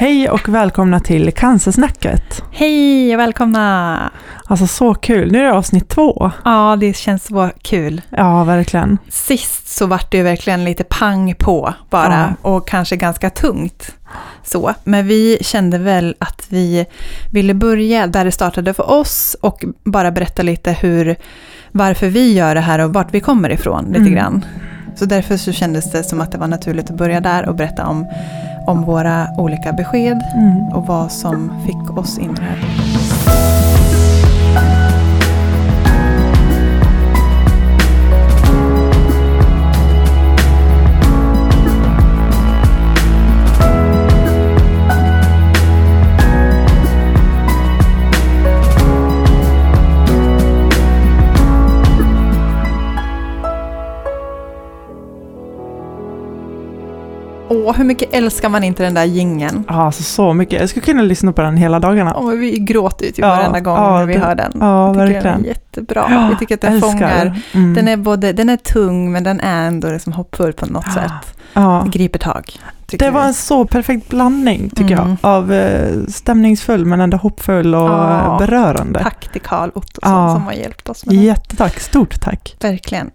Hej och välkomna till Cancersnacket. Hej och välkomna! Alltså så kul, nu är det avsnitt två. Ja, det känns så kul. Ja, verkligen. Sist så vart det ju verkligen lite pang på bara och kanske ganska tungt. Så, men vi kände väl att vi ville börja där det startade för oss och bara berätta lite hur, varför vi gör det här och vart vi kommer ifrån lite Mm. grann. Så därför så kändes det som att det var naturligt att börja där och berätta om, om våra olika besked Mm. och vad som fick oss in här. Åh, hur mycket älskar man inte den där gingen? Ja, alltså så mycket. Jag skulle kunna lyssna på den hela dagarna. Åh, vi gråter ju typ Ja, varenda gång ja, när vi det- hör den. Ja, Jag tycker den verkligen. är jättebra. Ja, Jag tycker att den älskar. fångar. Mm. Den är, både, den är tung men den är ändå liksom hoppfull på något Ja. sätt. ja. Griper tag. Det var en så perfekt blandning, tycker Mm. jag, av eh, stämningsfull men ändå hoppfull och Ja. berörande. Tack till Karl Ottosson Ja. som har hjälpt oss med det. Jättetack, stort tack. Verkligen.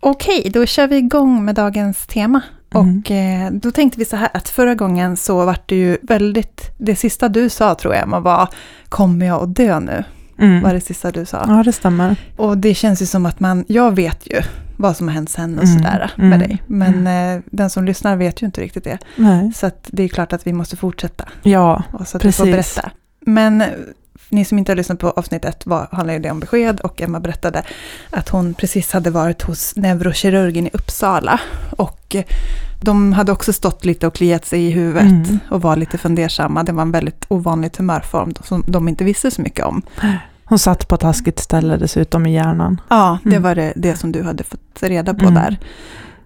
Okej, då kör vi igång med dagens tema. Mm. Och eh, då tänkte vi så här att förra gången så var det ju väldigt, det sista du sa tror jag, man var kommer jag att dö nu? Mm. Var det sista du sa. Ja, det stämmer. Och det känns ju som att man, jag vet ju vad som har hänt sen och Mm, sådär mm, med dig. Men eh, den som lyssnar vet ju inte riktigt det. Nej. Så det är klart att vi måste fortsätta. Ja, Och så att du får Precis. berätta. Men ni som inte har lyssnat på avsnitt ett var, handlar det om besked och Emma berättade att hon precis hade varit hos neurokirurgen i Uppsala. Och eh, de hade också stått lite och kliat sig i huvudet Mm. och var lite fundersamma. Det var en väldigt ovanlig tumörform som de inte visste så mycket om. hon satt på ett taskigt ställe dessutom i hjärnan. Ja, det Mm. var det, det som du hade fått reda på Mm. där.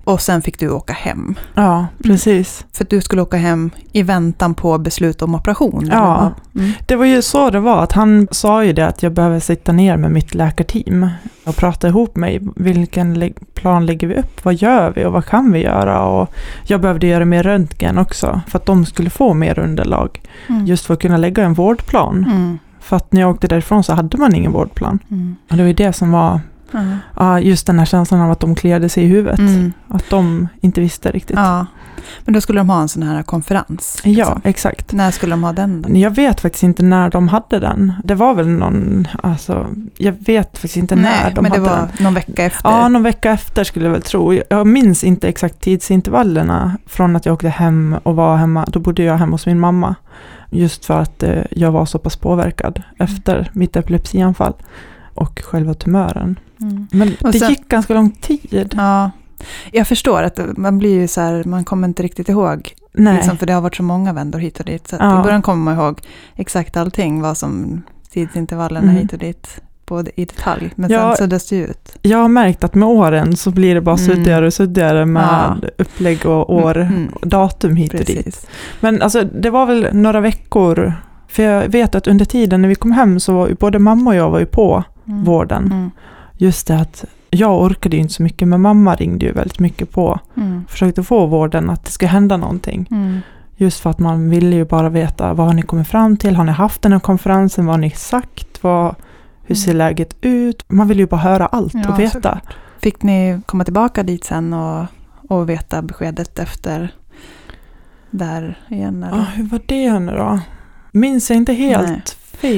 Och sen fick du åka hem. Ja, precis. För att du skulle åka hem i väntan på beslut om operation. Ja. vad? Mm. Det var ju så det var, att han sa ju det att jag behöver sitta ner med mitt läkarteam och prata ihop mig. Vilken plan lägger vi upp? Vad gör vi och vad kan vi göra? Och jag behövde göra mer röntgen också för att de skulle få mer underlag. Mm. Just för att kunna lägga en vårdplan. Mm. För att när jag åkte därifrån så hade man ingen vårdplan. Mm. Och det var ju det som var, Ja. ja, just den här känslan av att de kliade sig i huvudet. Mm. Att de inte visste riktigt. Ja. Men då skulle de ha en sån här konferens. Ja, liksom. exakt. När skulle de ha den då? Jag vet faktiskt inte när de hade den. Det var väl någon, alltså, jag vet faktiskt inte när de men det hade var den. någon vecka efter. Ja, någon vecka efter skulle jag väl tro. Jag minns inte exakt tidsintervallerna från att jag åkte hem och var hemma. Då bodde jag hemma hos min mamma. Just för att eh, jag var så pass påverkad efter mitt epilepsianfall och själva tumören. Mm. Men det sen- gick ganska lång tid. Ja. Jag förstår att man blir ju så här, man kommer inte riktigt ihåg. Nej. Liksom, för det har varit så många vändor hit och dit. Så Ja. i början kommer man ihåg exakt allting, vad som tidsintervallerna Mm. hit och dit. Både i detalj, men Ja. sen suddas det ut. Jag har märkt att med åren så blir det bara Mm. suddigare och suddigare med upplägg och år, Mm. och datum hit och dit. Precis. Men alltså, det var väl några veckor, för jag vet att under tiden när vi kom hem så var både mamma och jag var ju på Mm. vården. Mm. Just det att jag orkade ju inte så mycket, men mamma ringde ju väldigt mycket på. Mm. Försökte få vården att det ska hända någonting. Mm. Just för att man ville ju bara veta, vad har ni kommit fram till? Har ni haft den här konferensen? Vad har ni sagt? Vad, hur ser Mm. läget ut? Man vill ju bara höra allt Ja, och veta. såklart. Fick ni komma tillbaka dit sen och, och veta beskedet efter där igen? Eller? Ja, hur var det nu då? Minns jag inte helt Nej.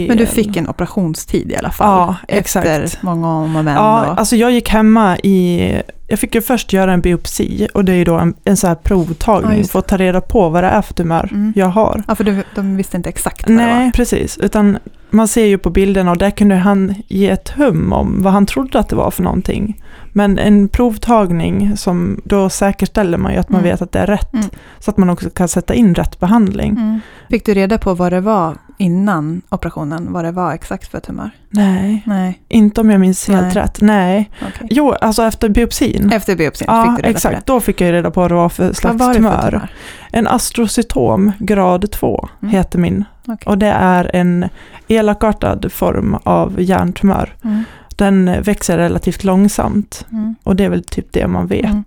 Men du fick en operationstid i alla fall? Ja, exakt. Efter många om och men? Ja, och, alltså jag gick hemma i... Jag fick ju först göra en biopsi och det är ju då en, en så här Ja, provtagning just för att ta reda på vad det är för tumör Mm. jag har. ja, för du, de visste inte exakt vad det Nej, var? precis. Utan man ser ju på bilderna och där kunde han ge ett hum om vad han trodde att det var för någonting. Men en provtagning, som, då säkerställer man ju att man Mm. vet att det är rätt. Mm. Så att man också kan sätta in rätt behandling. Mm. Fick du reda på vad det var innan operationen? Vad det var exakt för tumör? Nej, Nej, inte om jag minns helt Nej. rätt. Nej. okej. Jo, alltså efter biopsin. Efter biopsin Ja, fick du reda exakt. på Då fick jag reda på vad det var för det? Slags var det för tumör. tumör? En astrocytom grad 2 Mm. heter min. Okej. Och det är en elakartad form av hjärntumör. Mm. Den växer relativt långsamt. Mm. Och det är väl typ det man vet. Mm.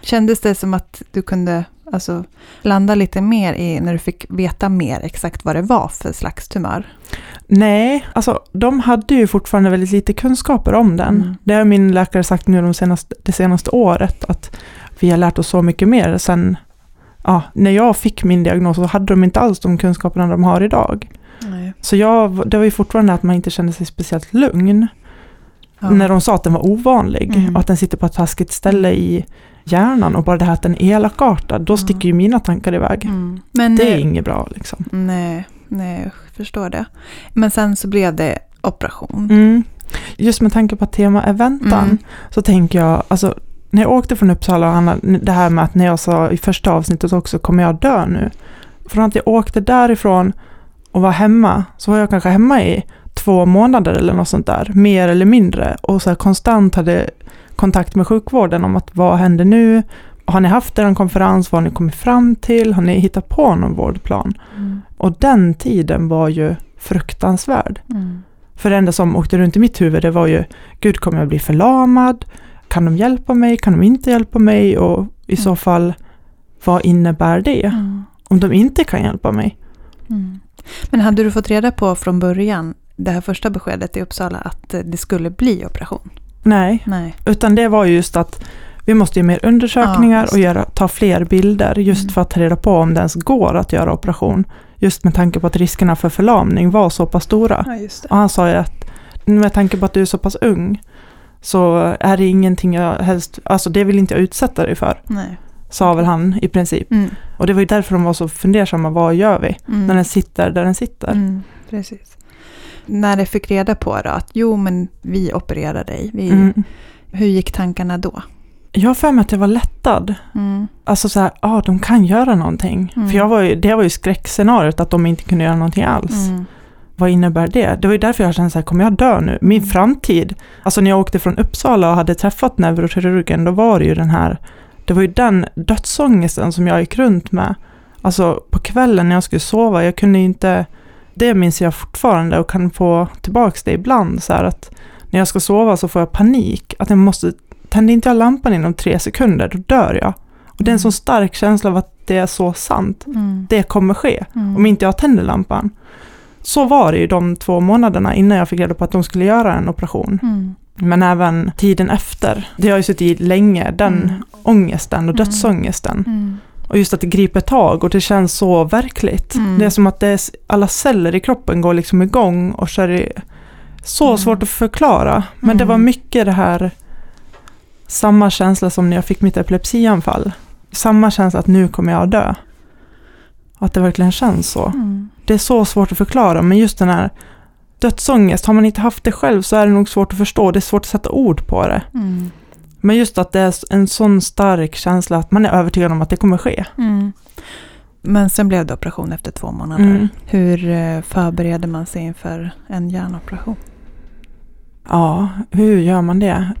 Kändes det som att du kunde alltså, landa lite mer i när du fick veta mer exakt vad det var för slags tumör? Nej, alltså de hade ju fortfarande väldigt lite kunskaper om den. Mm. Det har min läkare sagt nu de senaste, det senaste året, att vi har lärt oss så mycket mer sen, ja, när jag fick min diagnos så hade de inte alls de kunskaperna de har idag. Nej. Så jag, det var ju fortfarande att man inte kände sig speciellt lugn Ja. när de sa att den var ovanlig Mm. och att den sitter på ett taskigt ställe i hjärnan och bara det här att den är elakartad, då sticker ju mina tankar iväg. Mm. Men Det är eh, inget bra liksom. Nej, nej, jag förstår det. Men sen så blev det operation. Mm. Just med tanke på att tema är väntan, Mm. så tänker jag, alltså när jag åkte från Uppsala, och Hanna, det här med att när jag sa i första avsnittet också, kommer jag dö nu? Från att jag åkte därifrån och var hemma, så var jag kanske hemma i två månader eller något sånt där, mer eller mindre, och så här konstant hade kontakt med sjukvården om att vad händer nu? Har ni haft er konferens? Vad har ni kommit fram till? Har ni hittat på någon vårdplan? Mm. Och den tiden var ju fruktansvärd. Mm. För det enda som åkte runt i mitt huvud det var ju, gud kommer jag bli förlamad? Kan de hjälpa mig? Kan de inte hjälpa mig? Och i så Mm. fall, vad innebär det? Mm. Om de inte kan hjälpa mig? Mm. Men hade du fått reda på från början, det här första beskedet i Uppsala, att eh, det skulle bli operation? Nej, Nej. utan det var ju just att vi måste göra mer undersökningar Ja, och göra, ta fler bilder just Mm. för att ta reda på om det ens går att göra operation. Just med tanke på att riskerna för förlamning var så pass stora. Ja. Och han sa ju att med tanke på att du är så pass ung så är det ingenting jag helst, alltså det vill inte jag utsätta dig för, Nej. sa väl han i princip. Mm. Och det var ju därför de var så fundersamma, vad gör vi? Mm. När den sitter där den sitter. Mm. Precis. När de fick reda på då, att jo men vi opererar dig, vi, Mm. hur gick tankarna då? Jag har för mig att jag var lättad. Mm. Alltså så här, ja ah, de kan göra någonting. Mm. För jag var ju, det var ju skräckscenariot att de inte kunde göra någonting alls. Mm. Vad innebär det? Det var ju därför jag kände så här, kommer jag dö nu? Min Mm. framtid, alltså när jag åkte från Uppsala och hade träffat neurokirurgen, då var det ju den här, det var ju den dödsångesten som jag gick runt med. Alltså på kvällen när jag skulle sova, jag kunde inte, det minns jag fortfarande och kan få tillbaka det ibland, så att när jag ska sova så får jag panik, att jag måste, tänder inte jag lampan inom tre sekunder, då dör jag. Och det är en sån stark känsla av att det är så sant, Mm. det kommer ske Mm. om inte jag tänder lampan. Så var det ju de två månaderna innan jag fick reda på att de skulle göra en operation. Mm. Men även tiden efter. Det har ju suttit i länge, den Mm. ångesten och Mm. dödsångesten. Mm. Och just att det griper tag och det känns så verkligt. Mm. Det är som att det är, alla celler i kroppen går liksom igång och så är det så Mm. svårt att förklara. Men det Mm. var mycket det här, samma känsla som när jag fick mitt epilepsianfall. Samma känsla att nu kommer jag att dö. Att det verkligen känns så. Mm. Det är så svårt att förklara, men just den här dödsångest, har man inte haft det själv så är det nog svårt att förstå, det är svårt att sätta ord på det. Mm. Men just att det är en sån stark känsla att man är övertygad om att det kommer ske. Mm. Men sen blev det operation efter två månader. Mm. Hur eh, förbereder man sig inför en hjärnoperation? Ja, hur gör man det?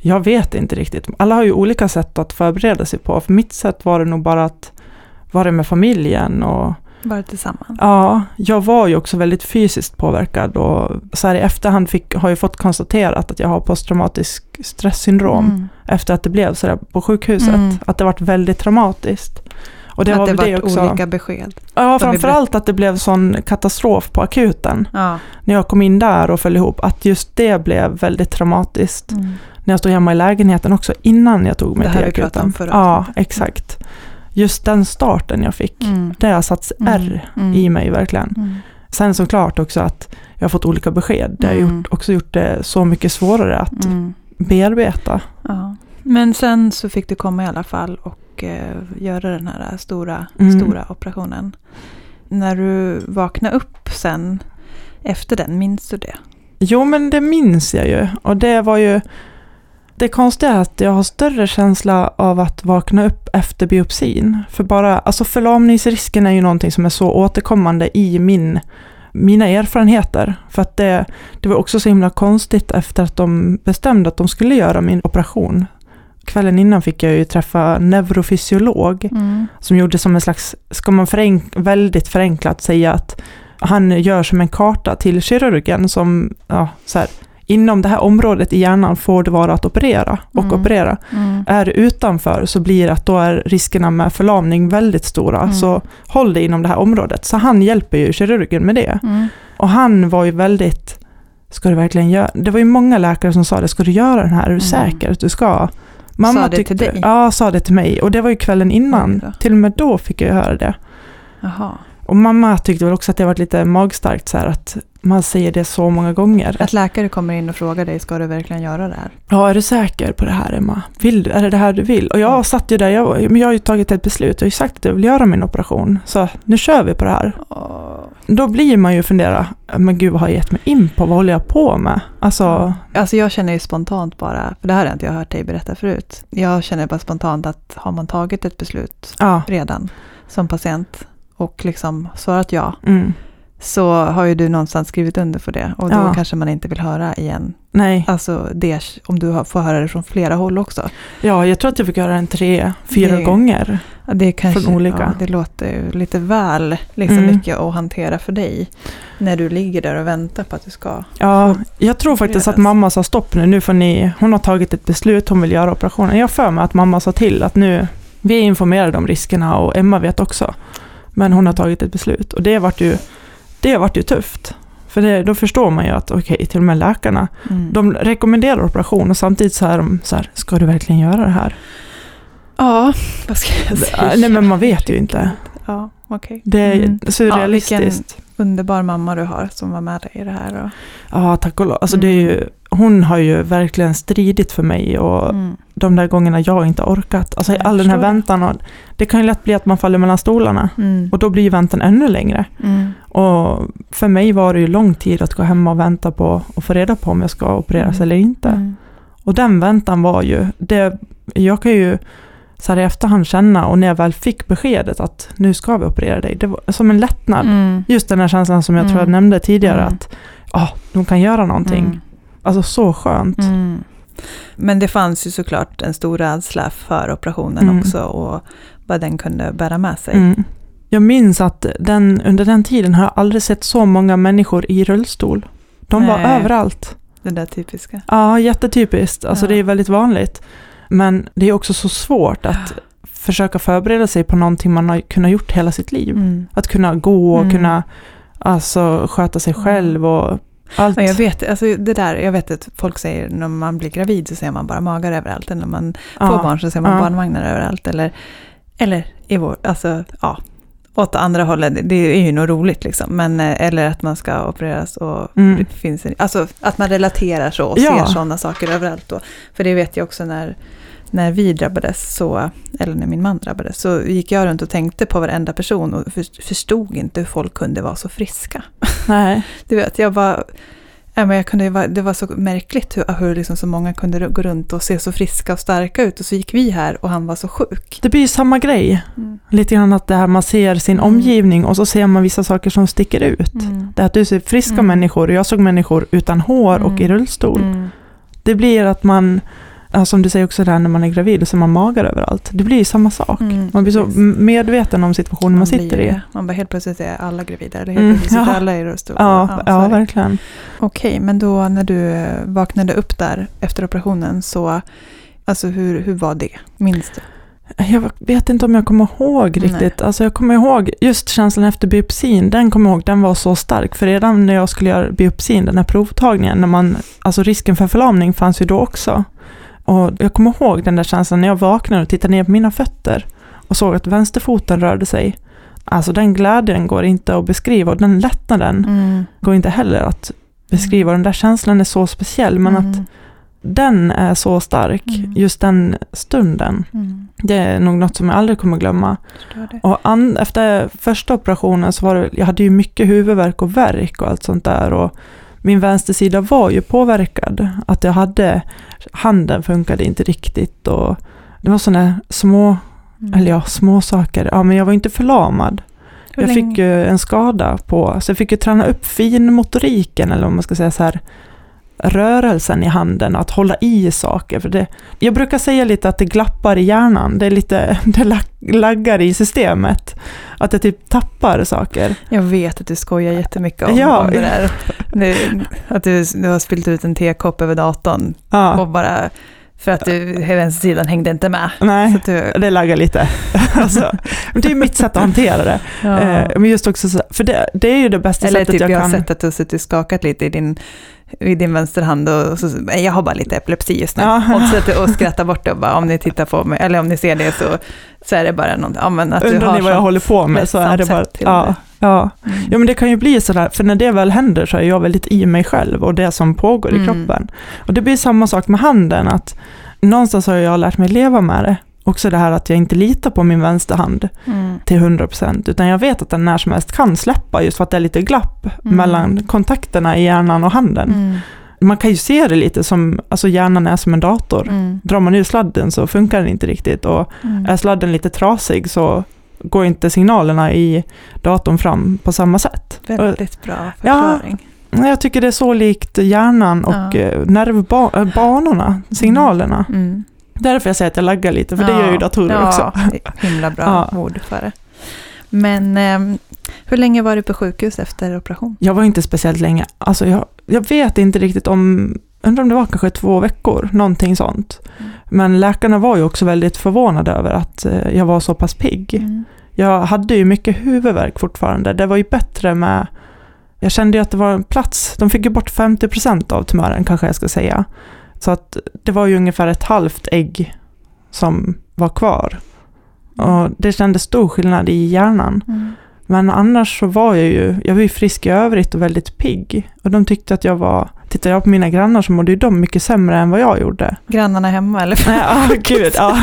Jag vet inte riktigt. Alla har ju olika sätt att förbereda sig på. För mitt sätt var det nog bara att vara med familjen och Bara tillsammans? Ja, jag var ju också väldigt fysiskt påverkad och så här i efterhand fick, har jag fått konstaterat att jag har posttraumatisk stresssyndrom Mm. efter att det blev så där på sjukhuset. Mm. Att det varit väldigt traumatiskt. Och det att var det väl var det också. olika besked? Ja, framförallt att det blev sån katastrof på akuten. Ja. När jag kom in där och föll ihop, att just det blev väldigt traumatiskt. Mm. När jag stod hemma i lägenheten också, innan jag tog mig Det till här vi pratade akuten. om förra Ja, exakt. Just den starten jag fick, Mm. det har satts Mm. R Mm. i mig verkligen. Mm. Sen såklart också att jag har fått olika besked. Det har Mm. gjort, också gjort det så mycket svårare att Mm. bearbeta. Ja. Men sen så fick du komma i alla fall och eh, göra den här stora, stora operationen. När du vaknade upp sen efter den, minns du det? Jo, men det minns jag ju. Och det var ju... Det konstiga är att jag har större känsla av att vakna upp efter biopsin. För bara, alltså förlamningsrisken är ju någonting som är så återkommande i min, mina erfarenheter. För att det, det var också så himla konstigt efter att de bestämde att de skulle göra min operation. Kvällen innan fick jag ju träffa neurofysiolog Mm. som gjorde som en slags, ska man förenk, väldigt förenklat säga att han gör som en karta till kirurgen som, ja, så här, inom det här området i hjärnan får det vara att operera och Mm. operera. Mm. Är det utanför så blir det att då är riskerna med förlamning väldigt stora. Mm. Så håll det inom det här området. Så han hjälper ju kirurgen med det. Mm. Och han var ju väldigt, ska du verkligen göra, det var ju många läkare som sa det, ska du göra den här, är du Mm. säker att du ska? Sa det till dig? Ja, sa det till mig. Och det var ju kvällen innan. Då. Till och med då fick jag höra det. Jaha. Och mamma tyckte väl också att det var lite magstarkt så här att man säger det så många gånger. Att läkare kommer in och frågar dig, ska du verkligen göra det här? Ja, är du säker på det här Emma? Vill du, är det det här du vill? Och Mm. jag satt ju där, jag, jag har ju tagit ett beslut, jag har ju sagt att jag vill göra min operation. Så nu kör vi på det här. Då blir man ju fundera, men gud vad har jag gett mig in på? Vad håller jag på med? Alltså, Alltså jag känner ju spontant bara, för det här har inte jag hört dig berätta förut. Jag känner bara spontant att har man tagit ett beslut ja. redan som patient och liksom svarat ja, Mm, så har ju du någonstans skrivit under för det. Och då Ja. kanske man inte vill höra igen. nej, Alltså det, om du får höra det från flera håll också. ja, jag tror att jag fick göra den tre, fyra Det- gånger. Det, kanske, Från olika. Ja, det låter ju lite väl liksom Mm. mycket att hantera för dig. När du ligger där och väntar på att du ska. Ja, jag tror faktiskt att mamma sa stopp nu, nu får ni, hon har tagit ett beslut, hon vill göra operationen. Jag för mig att mamma sa till att nu, vi är informerade om riskerna och Emma vet också. Men hon har tagit ett beslut och det vart ju, det vart ju tufft. För det, då förstår man ju att okej, till och med läkarna, Mm. de rekommenderar operation och samtidigt så är de så här, ska du verkligen göra det här? Ja, vad ska jag säga? Nej men man vet ju inte. Ja, okej. Det är Mm. surrealistiskt. Underbar mamma du har som var med dig i det här. Och, Ja, tack och lov. Alltså det är ju, hon har ju verkligen stridit för mig och mm. de där gångerna jag inte orkat. Alltså Jag all den här väntan. Och det kan ju lätt bli att man faller mellan stolarna. Mm. Och då blir ju väntan ännu längre. Mm. Och för mig var det ju lång tid att gå hemma och vänta på och få reda på om jag ska opereras Mm. eller inte. Mm. Och den väntan var ju, det, jag kan ju så här i efterhand känna och när jag väl fick beskedet att nu ska vi operera dig, det var som en lättnad. Mm. Just den här känslan som jag tror jag nämnde tidigare att ah, de kan göra någonting. Mm. Alltså så skönt. Mm. Men det fanns ju såklart en stor rädsla för operationen Mm. också och vad den kunde bära med sig. Mm. Jag minns att den, under den tiden har jag aldrig sett så många människor i rullstol. De var Nej. överallt. Det där typiska. Ja, jättetypiskt. Alltså Ja. det är väldigt vanligt. Men det är också så svårt att försöka förbereda sig på någonting man har kunnat gjort hela sitt liv. Mm. Att kunna gå och Mm. kunna alltså, sköta sig själv och allt. Ja, jag vet, alltså det där, jag vet att folk säger när man blir gravid så ser man bara magar överallt. Eller när man får Ja. barn så ser man Ja. barnvagnar överallt. Eller, eller i vår, alltså ja, åt andra hållet. Det är ju nog roligt liksom. Men, eh, eller att man ska opereras och Mm. det finns en, alltså att man relaterar så och Ja. ser sådana saker överallt. Då. För det vet jag också när, när vi drabbades, så, eller när min man drabbades, så gick jag runt och tänkte på varenda person och för- förstod inte hur folk kunde vara så friska. Nej. Du vet, jag bara... Ja, men jag kunde, det var så märkligt hur, hur liksom så många kunde gå runt och se så friska och starka ut. Och så gick vi här och han var så sjuk. Det blir ju samma grej. Lite grann att det här man ser sin Mm. omgivning och så ser man vissa saker som sticker ut. Mm. Det att du ser friska Mm. människor och jag såg människor utan hår och Mm. i rullstol. Mm. Det blir att man, ja, som du säger också där när man är gravid och så man magar överallt. Det blir ju samma sak. Mm, Man blir så precis. medveten om situationen man, sitter blir i. Man bara helt plötsligt är alla gravida. Eller helt Mm, plötsligt sitter ja. alla i rullstol. Ja, ja, det. verkligen. Okej, men då när du vaknade upp där efter operationen så, alltså hur, hur var det? Minns du? Jag vet inte om jag kommer ihåg riktigt. Alltså jag kommer ihåg just känslan efter biopsin, den kommer jag ihåg, den var så stark. För redan när jag skulle göra biopsin, den här provtagningen, när man, alltså risken för förlamning fanns ju då också. Och jag kommer ihåg den där känslan när jag vaknade och tittade ner på mina fötter och såg att vänsterfoten rörde sig. Alltså den glädjen går inte att beskriva och den lättnaden Mm. går inte heller att beskriva. Den där känslan är så speciell, men att den är så stark, Mm. just den stunden. Mm. Det är nog något som jag aldrig kommer glömma. Och an, efter första operationen så var det, jag hade ju mycket huvudvärk och värk och allt sånt där. Och min vänstersida var ju påverkad. Att jag hade, handen funkade inte riktigt och det var sådana små, Mm. eller ja, små saker. Ja, men jag var inte förlamad. Hur jag länge- fick ju en skada på, så jag fick ju träna upp finmotoriken eller om man ska säga så här. Rörelsen i handen, att hålla i saker. För det, jag brukar säga lite att det glappar i hjärnan, det, är lite, det laggar i systemet. Att det typ tappar saker. Jag vet att du skojar jättemycket om, ja, om det där. Nu, att du, du har spilt ut en tekopp över datorn ja. och bara för att du, vänstersidan hängde inte med. Nej, du... det laggar lite. alltså, det är mitt sätt att hantera det. Ja. Eh, men just också så, för det, det, är ju det bästa Eller sättet typ jag, jag kan... har sett att du har suttit och skakat lite i din, i din vänsterhand och så, jag har bara lite epilepsi just nu. Ja. Och, så och skrattar bort det och bara, om ni tittar på mig, eller om ni ser det så, så är det bara något, ja men att Undrar du har ni vad jag håller på med så är det bara, ja. Ja. Mm. ja, men det kan ju bli sådär, för när det väl händer så är jag väldigt i mig själv och det som pågår i mm. kroppen. Och det blir samma sak med handen, att någonstans har jag lärt mig leva med det. Också det här att jag inte litar på min vänsterhand mm. till 100%, utan jag vet att den när som helst kan släppa, just för att det är lite glapp mm. mellan kontakterna i hjärnan och handen. Mm. Man kan ju se det lite som, alltså hjärnan är som en dator. Mm. Drar man ur sladden så funkar den inte riktigt och mm. är sladden lite trasig så går inte signalerna i datorn fram på samma sätt. Väldigt bra förklaring. Ja, jag tycker det är så likt hjärnan och ja. Eh, nervbanorna, eh, signalerna. Mm. mm. Därför jag säger att jag laggar lite, för ja. det gör ju datorer ja, också. Himla bra ja. ord för det. Men eh, hur länge var du på sjukhus efter operation? Jag var inte speciellt länge. Alltså jag, jag vet inte riktigt om, undrar om det var kanske två veckor, någonting sånt. Mm. Men läkarna var ju också väldigt förvånade över att eh, jag var så pass pigg. Mm. Jag hade ju mycket huvudvärk fortfarande. Det var ju bättre med jag kände ju att det var en plats, de fick ju bort 50% av tumören kanske jag ska säga. Så att det var ju ungefär ett halvt ägg som var kvar. Och det kändes stor skillnad i hjärnan. Mm. Men annars så var jag ju, jag var ju frisk i övrigt och väldigt pigg. Och de tyckte att jag var, tittar jag på mina grannar så mådde ju de mycket sämre än vad jag gjorde. Grannarna hemma eller? Ja, gud, ja.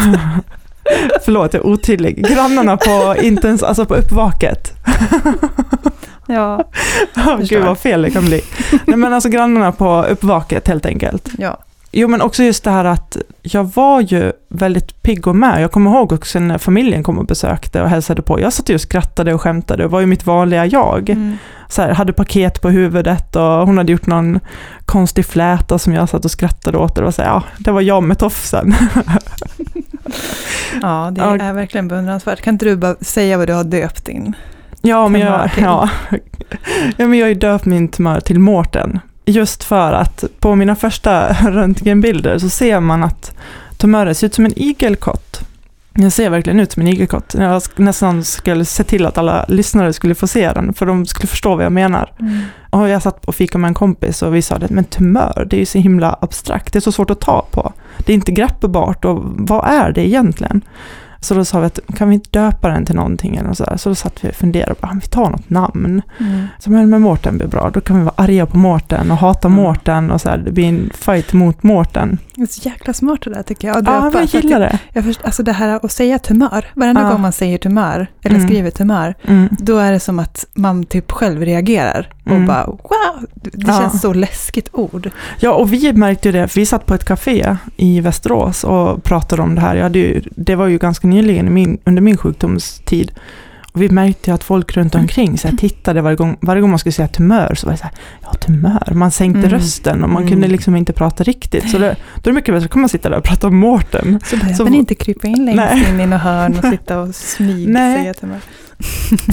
Förlåt, jag är otydlig. Grannarna på, intens, alltså på uppvaket. Ja, oh, Gud vad fel det kan bli. Nej men alltså grannarna på uppvaket helt enkelt. Ja. Jo men också just det här att jag var ju väldigt pigg och med. Jag kommer ihåg också när familjen kom och besökte och hälsade på. Jag satt ju och skrattade och skämtade och var ju mitt vanliga jag. Mm. Så här, hade paket på huvudet och hon hade gjort någon konstig fläta som jag satt och skrattade åt. Och var, så här, ja, det var jag med tofsen. ja, det är verkligen beundransvärt. Kan inte du bara säga vad du har döpt din Ja, men jag, ja. ja, men jag har döpt min tumör till Mårten. Just för att på mina första röntgenbilder så ser man att tumören ser ut som en igelkott. Den ser verkligen ut som en igelkott. Jag nästan skulle se till att alla lyssnare skulle få se den, för de skulle förstå vad jag menar. Mm. Och jag satt och fikade med en kompis och vi sa det, men tumör, det är ju så himla abstrakt, det är så svårt att ta på. Det är inte greppbart och vad är det egentligen? Så då sa vi att kan vi inte döpa den till någonting eller så där. Så då satt vi och funderade, bara, vi tar något namn. Mm. Så men, men Mårten blir bra, då kan vi vara arga på Mårten och hata mm. Mårten och så här, det blir en fight mot Mårten. Det är så jäkla smart det där tycker jag. Ja, jag gillar det. Jag, först, alltså det här att säga tumör, varenda ja. gång man säger tumör, eller mm. skriver tumör, mm. då är det som att man typ själv reagerar och mm. bara wow, det känns ja. så läskigt ord. Ja, och vi märkte ju det, vi satt på ett café i Västerås och pratade om det här. Jag ju, det var ju ganska nyligen min, under min sjukdomstid. Och vi märkte att folk runt omkring så här, tittade varje gång, varje gång man skulle säga tumör så var det så här, ja tumör, man sänkte mm. rösten och man mm. kunde liksom inte prata riktigt. Så det, då är det mycket bättre, att man sitta där och prata om Mårten. Så behöver man inte krypa in längst nej. in i något hörn och sitta och smygsäga tumör.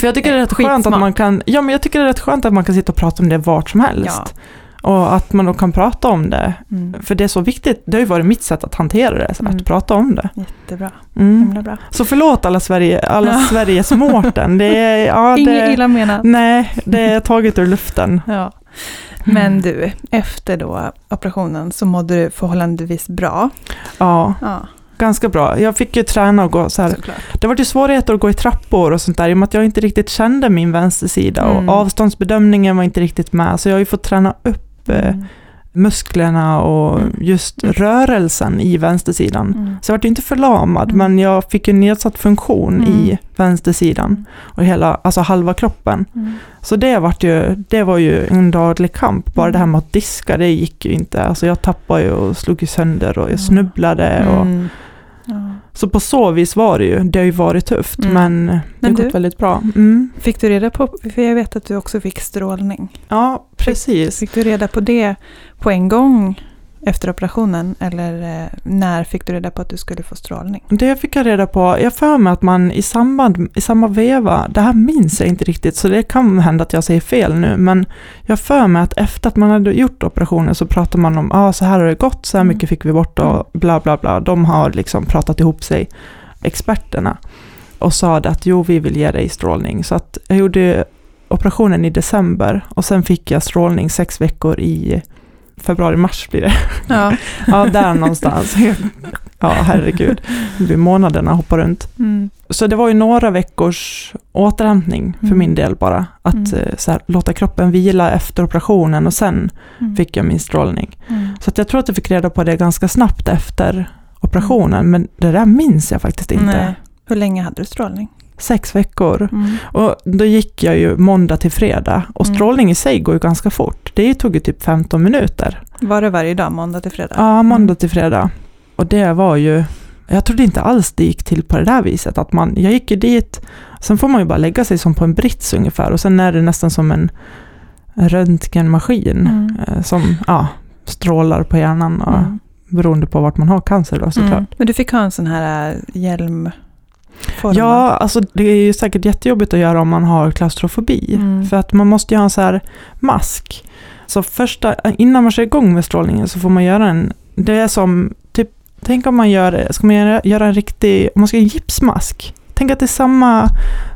För jag tycker det är rätt skönt att man kan, ja men jag tycker det är rätt skönt att man kan sitta och prata om det vart som helst. Ja. Och att man då kan prata om det. Mm. För det är så viktigt, det har ju varit mitt sätt att hantera det, mm. att prata om det. Jättebra, mm. bra. Så förlåt alla, Sverige, alla ja. Sveriges Mårten. Det är, ja, Inget illa menat. Nej, det är taget ur luften. Ja. Men du, efter då operationen så mådde du förhållandevis bra. Ja. ja ganska bra. Jag fick ju träna och gå så här. Såklart. Det var ju svårigheter att gå i trappor och sånt där, i och med att jag inte riktigt kände min vänstersida mm. och avståndsbedömningen var inte riktigt med, så jag har ju fått träna upp Eh, mm. musklerna och mm. just mm. rörelsen i vänstersidan. Mm. Så jag var inte förlamad, mm. men jag fick en nedsatt funktion i mm. vänstersidan och hela, alltså halva kroppen. Så det var, ju, det var ju en daglig kamp. Bara det här med att diska, det gick ju inte. Alltså jag tappade ju och slog sönder och jag snubblade. Och, Ja. Så på så vis var det ju, det har ju varit tufft, Mm. men det har Men gått du- väldigt bra. Mm. Fick du reda på, för jag vet att du också fick strålning. Ja, precis. Fick du reda på det på en gång efter operationen? Eller eh, när fick du reda på att du skulle få strålning? Det fick jag reda på, jag för mig att man i samband, i samma veva, det här minns jag inte riktigt, så det kan hända att jag säger fel nu, men jag för mig att efter att man hade gjort operationen så pratade man om, ah, så här har det gått, så här Mm. mycket fick vi bort och bla bla bla. De har liksom pratat ihop sig, experterna, och sa att jo, vi vill ge dig strålning. Så att jag gjorde operationen i december och sen fick jag strålning sex veckor i februari-mars blir det. Ja. Ja, där någonstans. Ja, herregud. Månaderna hoppar runt. Mm. Så det var ju några veckors återhämtning för Mm. min del bara. Att Mm. eh, här, låta kroppen vila efter operationen och sen Mm. fick jag min strålning. Mm. Så att jag tror att jag fick reda på det ganska snabbt efter operationen, men det där minns jag faktiskt inte. Nej. Hur länge hade du strålning? Sex veckor. Mm. Och då gick jag ju måndag till fredag och Mm. strålning i sig går ju ganska fort. Det tog ju typ 15 minuter. Var det varje dag, måndag till fredag? Ja, måndag till fredag. Och det var ju, jag trodde inte alls det gick till på det där viset. Att man, jag gick ju dit, sen får man ju bara lägga sig som på en brits ungefär och sen är det nästan som en röntgenmaskin Mm. eh, som ja, strålar på hjärnan och, Mm. beroende på vart man har cancer då såklart. Mm. Men du fick ha en sån här äh, hjälm? Ja, alltså det är ju säkert jättejobbigt att göra om man har klaustrofobi. Mm. För att man måste ju ha en så här mask. Så första, innan man kör igång med strålningen så får man göra en, det är som, typ, tänk om man gör, ska man göra, göra en riktig, om man ska göra en gipsmask. Tänk att det är samma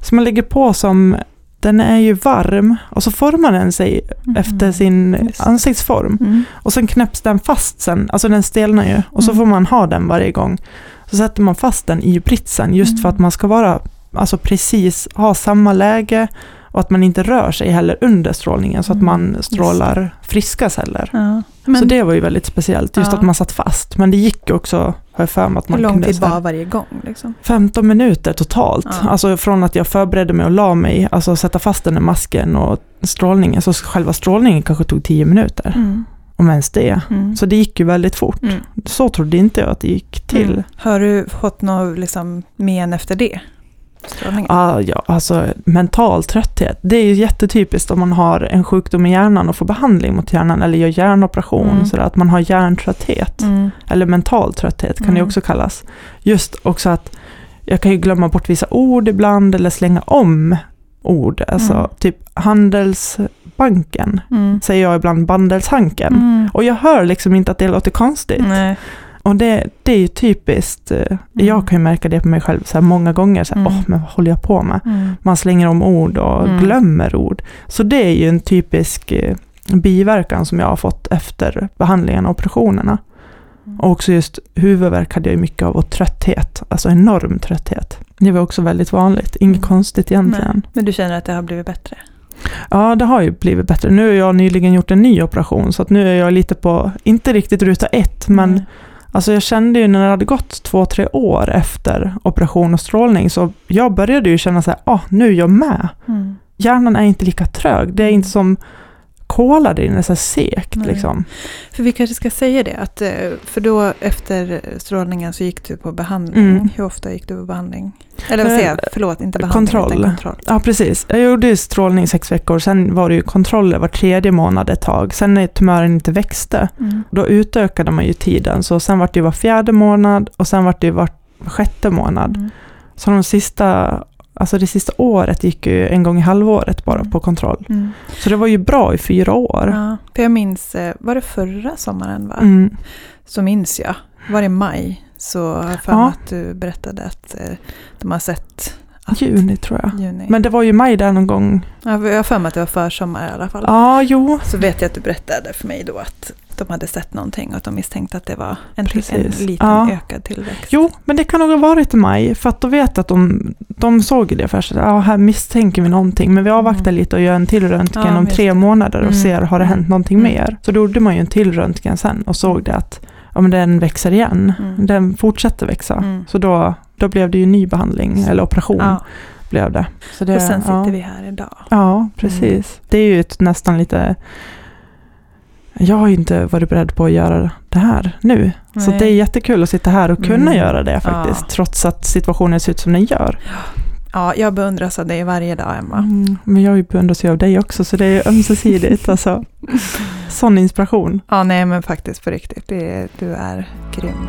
som man lägger på som, den är ju varm och så formar den sig Mhm. efter sin Just. ansiktsform. Mm. Och sen knäpps den fast sen, alltså den stelnar ju. Och så Mm. får man ha den varje gång. Så sätter man fast den i britsen just för Mm. att man ska vara, alltså precis, ha samma läge och att man inte rör sig heller under strålningen så att Mm. man strålar friska celler. Ja. Men så det var ju väldigt speciellt, just Ja. att man satt fast. Men det gick också, har jag för mig, att hur man lång kunde... tid så här- var varje gång? Liksom? 15 minuter totalt. Ja. Alltså från att jag förberedde mig och la mig, alltså sätta fast den i masken och strålningen. Så själva strålningen kanske tog 10 minuter, Mm. Om ens det. Mm. Så det gick ju väldigt fort. Mm. Så trodde inte jag att det gick till. Mm. Har du fått något liksom, men efter det? Ah, ja, alltså mental trötthet. Det är ju jättetypiskt om man har en sjukdom i hjärnan och får behandling mot hjärnan eller gör hjärnoperation. Mm. Så att man har hjärntrötthet. Mm. Eller mental trötthet kan det Mm. också kallas. Just också att jag kan ju glömma bort vissa ord ibland eller slänga om ord. Alltså Mm. typ Handelsbanken Mm. säger jag ibland Bandelshanken. Mm. Och jag hör liksom inte att det låter konstigt. Nej. Och det, det är ju typiskt, eh, jag kan ju märka det på mig själv så här många gånger, så här, Mm. åh men vad håller jag på med? Mm. Man slänger om ord och Mm. glömmer ord. Så det är ju en typisk eh, biverkan som jag har fått efter behandlingen och operationerna. Mm. Och också just huvudvärk hade jag mycket av och trötthet, alltså enorm trötthet. Det var också väldigt vanligt, inget Mm. konstigt egentligen. Nej. Men du känner att det har blivit bättre? Ja, det har ju blivit bättre. Nu har jag nyligen gjort en ny operation, så att nu är jag lite på, inte riktigt ruta ett, men Mm. Alltså jag kände ju när det hade gått två, tre år efter operation och strålning, så jag började ju känna så här, ah, nu är jag med. Mm. Hjärnan är inte lika trög, det är inte som kola så här sekt Nej. liksom. För vi kanske ska säga det, att, eh, för då efter strålningen så gick du på behandling. Mm. Hur ofta gick du på behandling? Eller vad säger jag? Eh, Förlåt, inte behandling kontroll. utan kontroll. Ja, precis. Jag gjorde strålning sex veckor, sen var det ju kontroller var tredje månad ett tag. Sen när tumören inte växte, Mm. då utökade man ju tiden, så sen var det ju var fjärde månad och sen var det ju var sjätte månad. Mm. Så de sista, alltså det sista året gick ju en gång i halvåret bara på kontroll. Mm. Så det var ju bra i fyra år. Ja, för jag minns, eh, var det förra sommaren va? Mm. Så minns jag, var det maj? Så har jag för Ja. att du berättade att eh, de har sett Juni tror jag. juni. Men det var ju maj där någon gång. Ja, jag har för mig att det var försommar i alla fall. Ja, jo. Så vet jag att du berättade för mig då att de hade sett någonting och att de misstänkte att det var en, en liten Ja. ökad tillväxt. Jo, men det kan nog ha varit i maj, för att då vet jag att de, de såg det först. Ja, här misstänker vi någonting, men vi avvaktar Mm. lite och gör en till röntgen Ja, om tre månader och Mm. ser, har det hänt någonting Mm. mer? Så då gjorde man ju en till röntgen sen och såg det att ja, men den växer igen. Mm. Den fortsätter växa. Mm. Så då, då blev det ju ny behandling, eller operation Ja, blev det. Så det och sen sitter ja. vi här idag. Ja, precis. Det är ju ett nästan lite jag har ju inte varit beredd på att göra det här nu. Så Nej. det är jättekul att sitta här och kunna Mm. göra det faktiskt, Ja. trots att situationen ser ut som den gör. Ja, jag beundras av dig varje dag, Emma. Mm, men jag beundras ju av dig också, så det är ömsesidigt. alltså. Sån inspiration. Ja, nej men faktiskt på riktigt. Det, du är grym.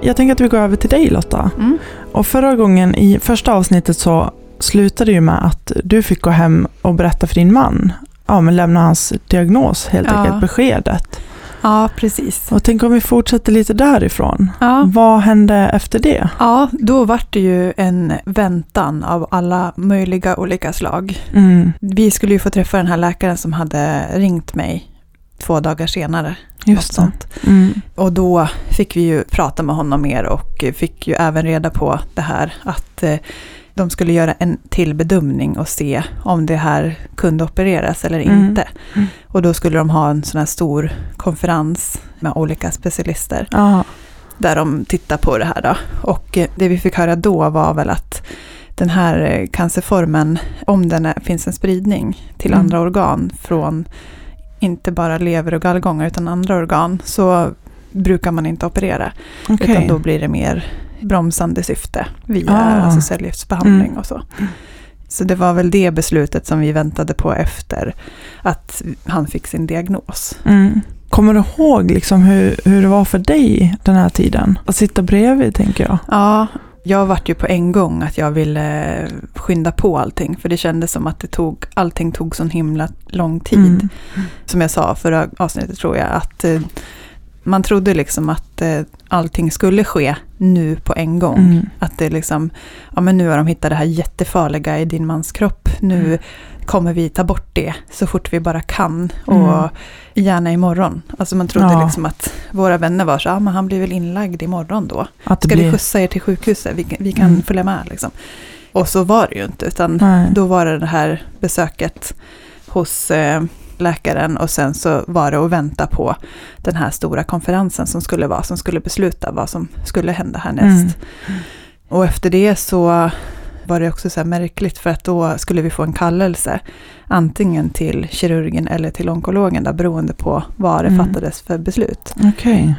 Jag tänker att vi går över till dig Lotta. Mm. Och förra gången i första avsnittet så slutade ju med att du fick gå hem och berätta för din man. Ja, men lämna hans diagnos helt Ja. enkelt, beskedet. Ja, precis. Och tänk om vi fortsätter lite därifrån. Ja. Vad hände efter det? ja, då var det ju en väntan av alla möjliga olika slag. Mm, Vi skulle ju få träffa den här läkaren som hade ringt mig två dagar senare. just sånt. Mm, Och då fick vi ju prata med honom mer och fick ju även reda på det här att eh, de skulle göra en till bedömning och se om det här kunde opereras eller Mm. inte. Mm. Och då skulle de ha en sån här stor konferens med olika specialister ja, där de tittar på det här då. Och eh, det vi fick höra då var väl att den här eh, cancerformen, om den är, finns en spridning till Mm. andra organ från inte bara lever och gallgångar utan andra organ så brukar man inte operera. okej. Utan då blir det mer bromsande syfte via Ah. alltså cellgiftsbehandling Mm. och så. Så det var väl det beslutet som vi väntade på efter att han fick sin diagnos. Mm. Kommer du ihåg liksom hur, hur det var för dig den här tiden? Att sitta bredvid, tänker jag. Ja, jag vart ju på en gång att jag ville skynda på allting. För det kändes som att det tog, allting tog sån himla lång tid. Mm. Som jag sa förra avsnittet tror jag. Att eh, man trodde liksom att eh, allting skulle ske nu på en gång. Mm. Att det liksom, ja men nu har de hittat det här jättefarliga i din mans kropp. Nu Mm. Kommer vi ta bort det så fort vi bara kan. Mm. Och gärna imorgon. Alltså man trodde Ja. liksom att våra vänner var så, ja men han blir väl inlagd imorgon då. Att Ska vi blir... skjutsa er till sjukhuset? Vi, vi kan Mm. följa med liksom. Och så var det ju inte, utan Nej. då var det det här besöket hos eh, läkaren och sen så var det att vänta på den här stora konferensen som skulle vara, som skulle besluta vad som skulle hända härnäst. Mm. Och efter det så var det också så märkligt för att då skulle vi få en kallelse antingen till kirurgen eller till onkologen där, beroende på vad det Mm. fattades för beslut. Okej.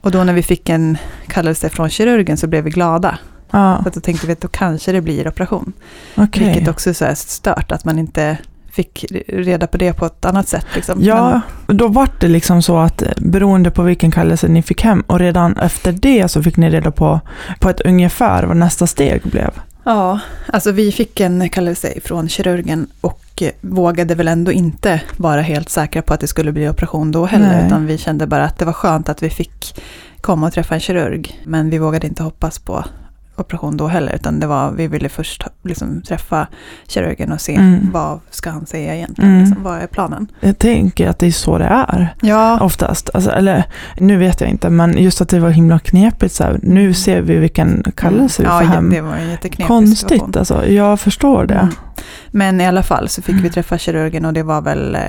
Och då när vi fick en kallelse från kirurgen så blev vi glada. Ja, Så att då tänkte vi att då kanske det blir operation. okej. Vilket också är stört att man inte fick reda på det på ett annat sätt. Liksom. Ja, då var det liksom så att eh, beroende på vilken kallelse ni fick hem och redan efter det så fick ni reda på, på ett ungefär vad nästa steg blev. Ja, alltså vi fick en kallelse från kirurgen och vågade väl ändå inte vara helt säkra på att det skulle bli operation då heller. Nej. Utan vi kände bara att det var skönt att vi fick komma och träffa en kirurg. Men vi vågade inte hoppas på operation då heller. Utan det var, vi ville först liksom träffa kirurgen och se Mm. vad ska han säga egentligen. Mm. Liksom, vad är planen? Jag tänker att det är så det är Ja, oftast. Alltså, eller nu vet jag inte, men just att det var himla knepigt. Så här, nu ser vi vilken kallelse vi ja, får hem. det var en Konstigt situation. alltså, jag förstår det. Mm. Men i alla fall så fick vi Mm. träffa kirurgen och det var väl eh,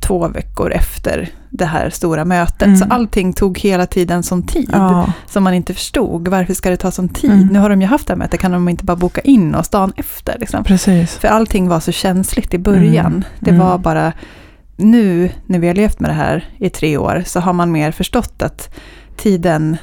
två veckor efter det här stora mötet. Mm. Så allting tog hela tiden sån tid Ja, som man inte förstod. Varför ska det ta sån tid? Mm. Nu har de ju haft det här mötet, kan de inte bara boka in oss dagen efter? Liksom? precis. För allting var så känsligt i början. Mm. Det Mm. var bara nu när vi har levt med det här i tre år så har man mer förstått att tiden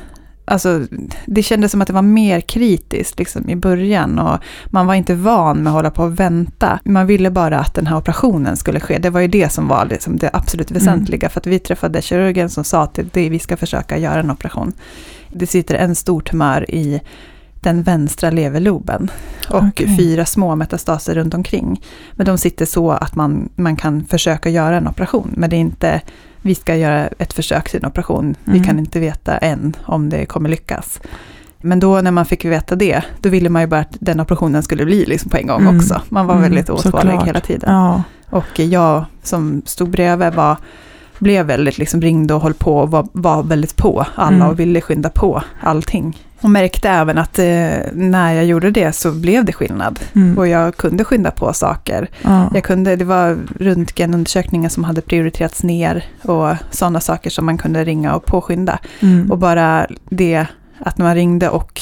Alltså, det kändes som att det var mer kritiskt liksom, i början och man var inte van med att hålla på och vänta. Man ville bara att den här operationen skulle ske. Det var ju det som var liksom det absolut väsentliga. För att vi träffade kirurgen som sa att det, vi ska försöka göra en operation. Det sitter en stor tumör i den vänstra leverloben och Okej. fyra små metastaser runt omkring. Men de sitter så att man, man kan försöka göra en operation. Men det är inte, vi ska göra ett försök till en operation. Vi Mm. kan inte veta än om det kommer lyckas. Men då när man fick veta det, då ville man ju bara att den operationen skulle bli liksom på en gång Mm. också. Man var Mm, väldigt otålig hela tiden. Ja, Och jag som stod bredvid var, blev väldigt liksom ringde och höll på och var, var väldigt på alla Mm. och ville skynda på allting. Och märkte även att eh, när jag gjorde det så blev det skillnad. mm. Och jag kunde skynda på saker. ja. Jag kunde, det var röntgenundersökningar som hade prioriterats ner och sådana saker som man kunde ringa och påskynda. Mm. Och bara det att man ringde och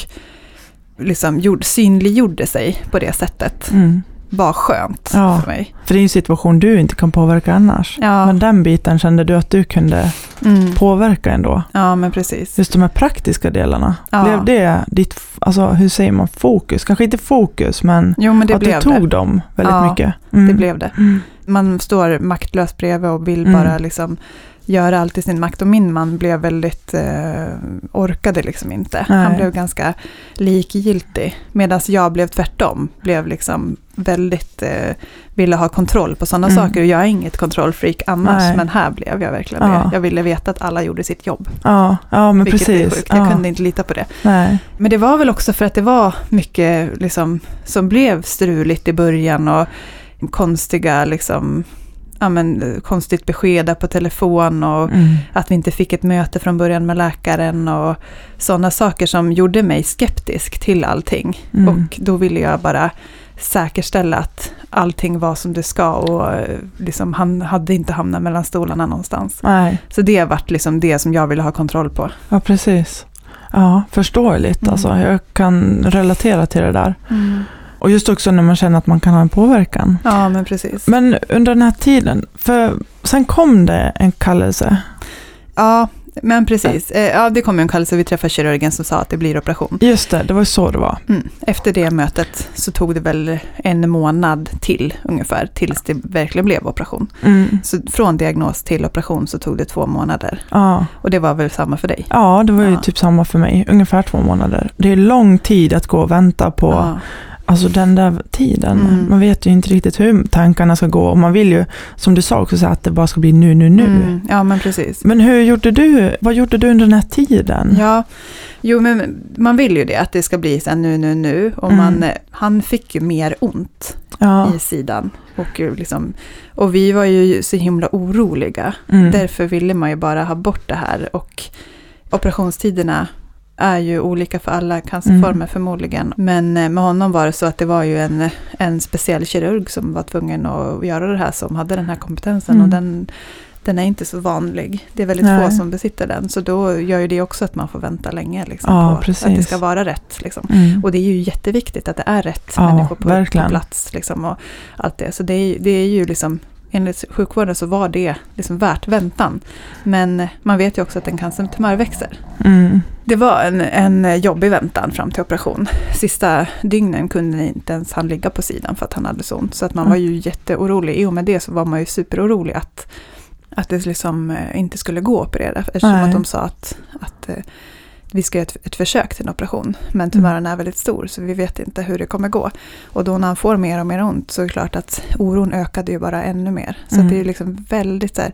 liksom gjorde, synliggjorde sig på det sättet Mm. Var skönt Ja. för mig. För det är en situation du inte kan påverka annars. Ja, Men den biten kände du att du kunde mm. påverka ändå. ja men precis. Just de här praktiska delarna. Ja. Blev det ditt, alltså hur säger man, fokus? Kanske inte fokus, men Jo, men det att du tog det. dem väldigt mycket. Mm. Det blev det. Mm. Man står maktlös bredvid och vill Mm. bara liksom göra allt i sin makt. Och min man blev väldigt, eh, orkade liksom inte. Nej. Han blev ganska likgiltig. Medan jag blev tvärtom. Blev liksom väldigt, eh, ville ha kontroll på sådana Mm. saker. Och jag är inget kontrollfreak annars. Nej. Men här blev jag verkligen Ja. det. Jag ville veta att alla gjorde sitt jobb. Ja, ja men vilket precis. är sjukt. Ja. Jag kunde inte lita på det. Nej. Men det var väl också för att det var mycket liksom, som blev struligt i början och konstiga, liksom, ja, men, konstigt besked på telefon och Mm. att vi inte fick ett möte från början med läkaren och sådana saker som gjorde mig skeptisk till allting. Mm. Och då ville jag bara säkerställa att allting var som det ska och eh, liksom, han hade inte hamnat mellan stolarna någonstans. Nej, Så det vart liksom det som jag ville ha kontroll på. ja precis. Ja, förståeligt Mm. alltså. Jag kan relatera till det där. Och just också när man känner att man kan ha en påverkan. Ja, men precis. Men under den här tiden, för sen kom det en kallelse. Ja, men precis. Eh, Ja, det kom en kallelse. Vi träffade kirurgen som sa att det blir operation. Just det, det var så det var. Mm. Efter det mötet så tog det väl en månad till ungefär, tills det verkligen blev operation. Mm. Så från diagnos till operation så tog det två månader. Ja. Och det var väl samma för dig? ja, det var ju Ja. typ samma för mig. Ungefär två månader. Det är lång tid att gå och vänta på Ja. Alltså den där tiden. Mm. Man vet ju inte riktigt hur tankarna ska gå. Och man vill ju, som du sa också, så att det bara ska bli nu, nu, nu. Mm. Ja, men precis. Men hur gjorde du? Vad gjorde du under den här tiden? Ja, jo men man vill ju det, att det ska bli så här nu, nu, nu. Och Mm. man, han fick ju mer ont Ja. i sidan. Och, liksom, och vi var ju så himla oroliga. Mm. Därför ville man ju bara ha bort det här. Och operationstiderna är ju olika för alla cancerformer Mm. förmodligen. Men eh, med honom var det så att det var ju en, en speciell kirurg som var tvungen att göra det här, som hade den här kompetensen. Mm. Och den, den är inte så vanlig. Det är väldigt Nej. få som besitter den. Så då gör ju det också att man får vänta länge liksom, Ja, på att det precis. ska vara rätt. Liksom. Mm. Och det är ju jätteviktigt att det är rätt Ja, människor på, på plats. Liksom, och allt det. Så det är, det är ju liksom, enligt sjukvården så var det liksom värt väntan. Men man vet ju också att en cancertumör växer. Mm. Det var en, en jobbig väntan fram till operation. Sista dygnen kunde inte ens han ligga på sidan för att han hade så ont. Så att man Mm. var ju jätteorolig. I och med det så var man ju superorolig att, att det liksom eh, inte skulle gå att operera. Eftersom Nej. att de sa att, att eh, vi ska göra ett, ett försök till en operation. Men tumören är väldigt stor så vi vet inte hur det kommer gå. Och då när han får mer och mer ont så är det klart att oron ökade ju bara ännu mer. Så Mm. det är ju liksom väldigt så här,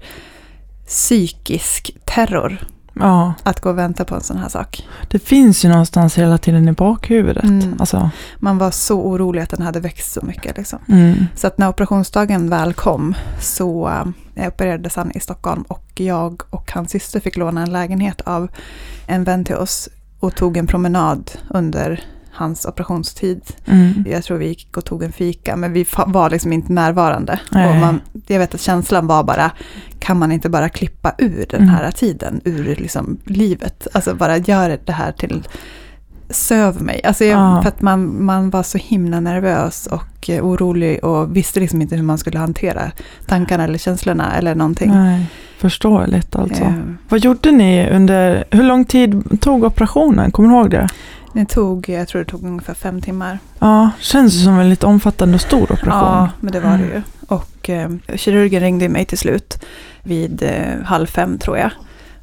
psykisk terror Ja, att gå och vänta på en sån här sak. det finns ju någonstans hela tiden i bakhuvudet. Mm. Alltså, Man var så orolig att den hade växt så mycket. Liksom. mm. Så att när operationsdagen väl kom så eh, opererades han i Stockholm och jag och hans syster fick låna en lägenhet av en vän till oss och tog en promenad under hans operationstid. Mm. Jag tror vi gick och tog en fika men vi var liksom inte närvarande. Nej. Och man, jag vet att känslan var bara, kan man inte bara klippa ur den Mm. här tiden, ur liksom livet? Alltså bara gör det här till söv mig. Alltså jag, Ja. För att man, man var så himla nervös och eh, orolig och visste liksom inte hur man skulle hantera tankarna eller känslorna eller någonting. Nej, förståeligt alltså. Eh, Vad gjorde ni under, hur lång tid tog operationen? Kommer du ihåg det? Det tog, jag tror det tog ungefär fem timmar. Ja, känns det som en lite omfattande och stor operation. Ja, men det var det Mm. ju. Och eh, kirurgen ringde mig till slut vid eh, halv fem tror jag.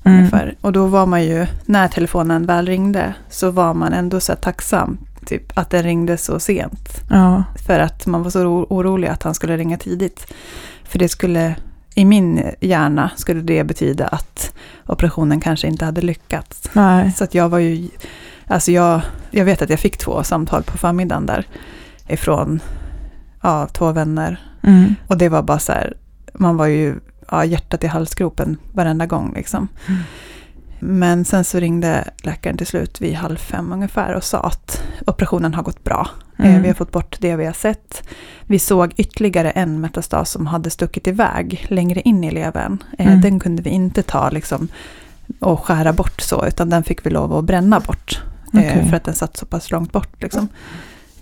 Mm. Ungefär. Och då var man ju, när telefonen väl ringde, så var man ändå så tacksam. Typ att den ringde så sent. Ja, För att man var så oro- orolig att han skulle ringa tidigt. För det skulle, i min hjärna skulle det betyda att operationen kanske inte hade lyckats. nej. Så att jag var ju, alltså jag, jag vet att jag fick två samtal på förmiddagen där. Ifrån ja, två vänner. Mm. Och det var bara så här, man var ju ja, hjärtat i halsgropen varenda gång liksom. Mm. Men sen så ringde läkaren till slut vid halv fem ungefär och sa att operationen har gått bra. Eh, Mm. Vi har fått bort det vi har sett. Vi såg ytterligare en metastas som hade stuckit iväg längre in i levern. Eh, Mm. Den kunde vi inte ta liksom, och skära bort så, utan den fick vi lov att bränna bort. Eh, Okej. För att den satt så pass långt bort. Liksom.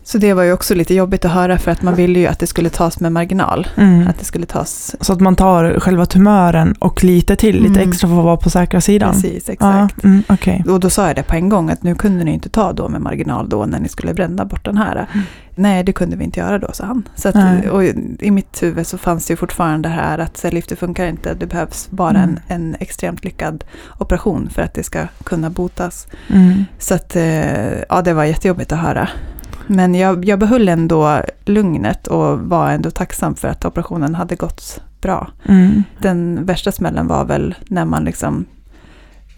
Så det var ju också lite jobbigt att höra för att man ville ju att det skulle tas med marginal. Mm. Att det skulle tas... Så att man tar själva tumören och lite till, lite Mm. extra för att vara på säkra sidan. Precis, Ja, exakt. mm, okej. Och då sa jag det på en gång att nu kunde ni inte ta då med marginal då när ni skulle bränna bort den här. Mm. Nej, det kunde vi inte göra då, sa han. Så att, och i mitt huvud så fanns det ju fortfarande det här att cellgifter funkar inte. Det behövs bara Mm. en, en extremt lyckad operation för att det ska kunna botas. Mm. Så att, eh, ja, det var jättejobbigt att höra. Men jag, jag behöll ändå lugnet och var ändå tacksam för att operationen hade gått bra. Mm. Den värsta smällen var väl när man liksom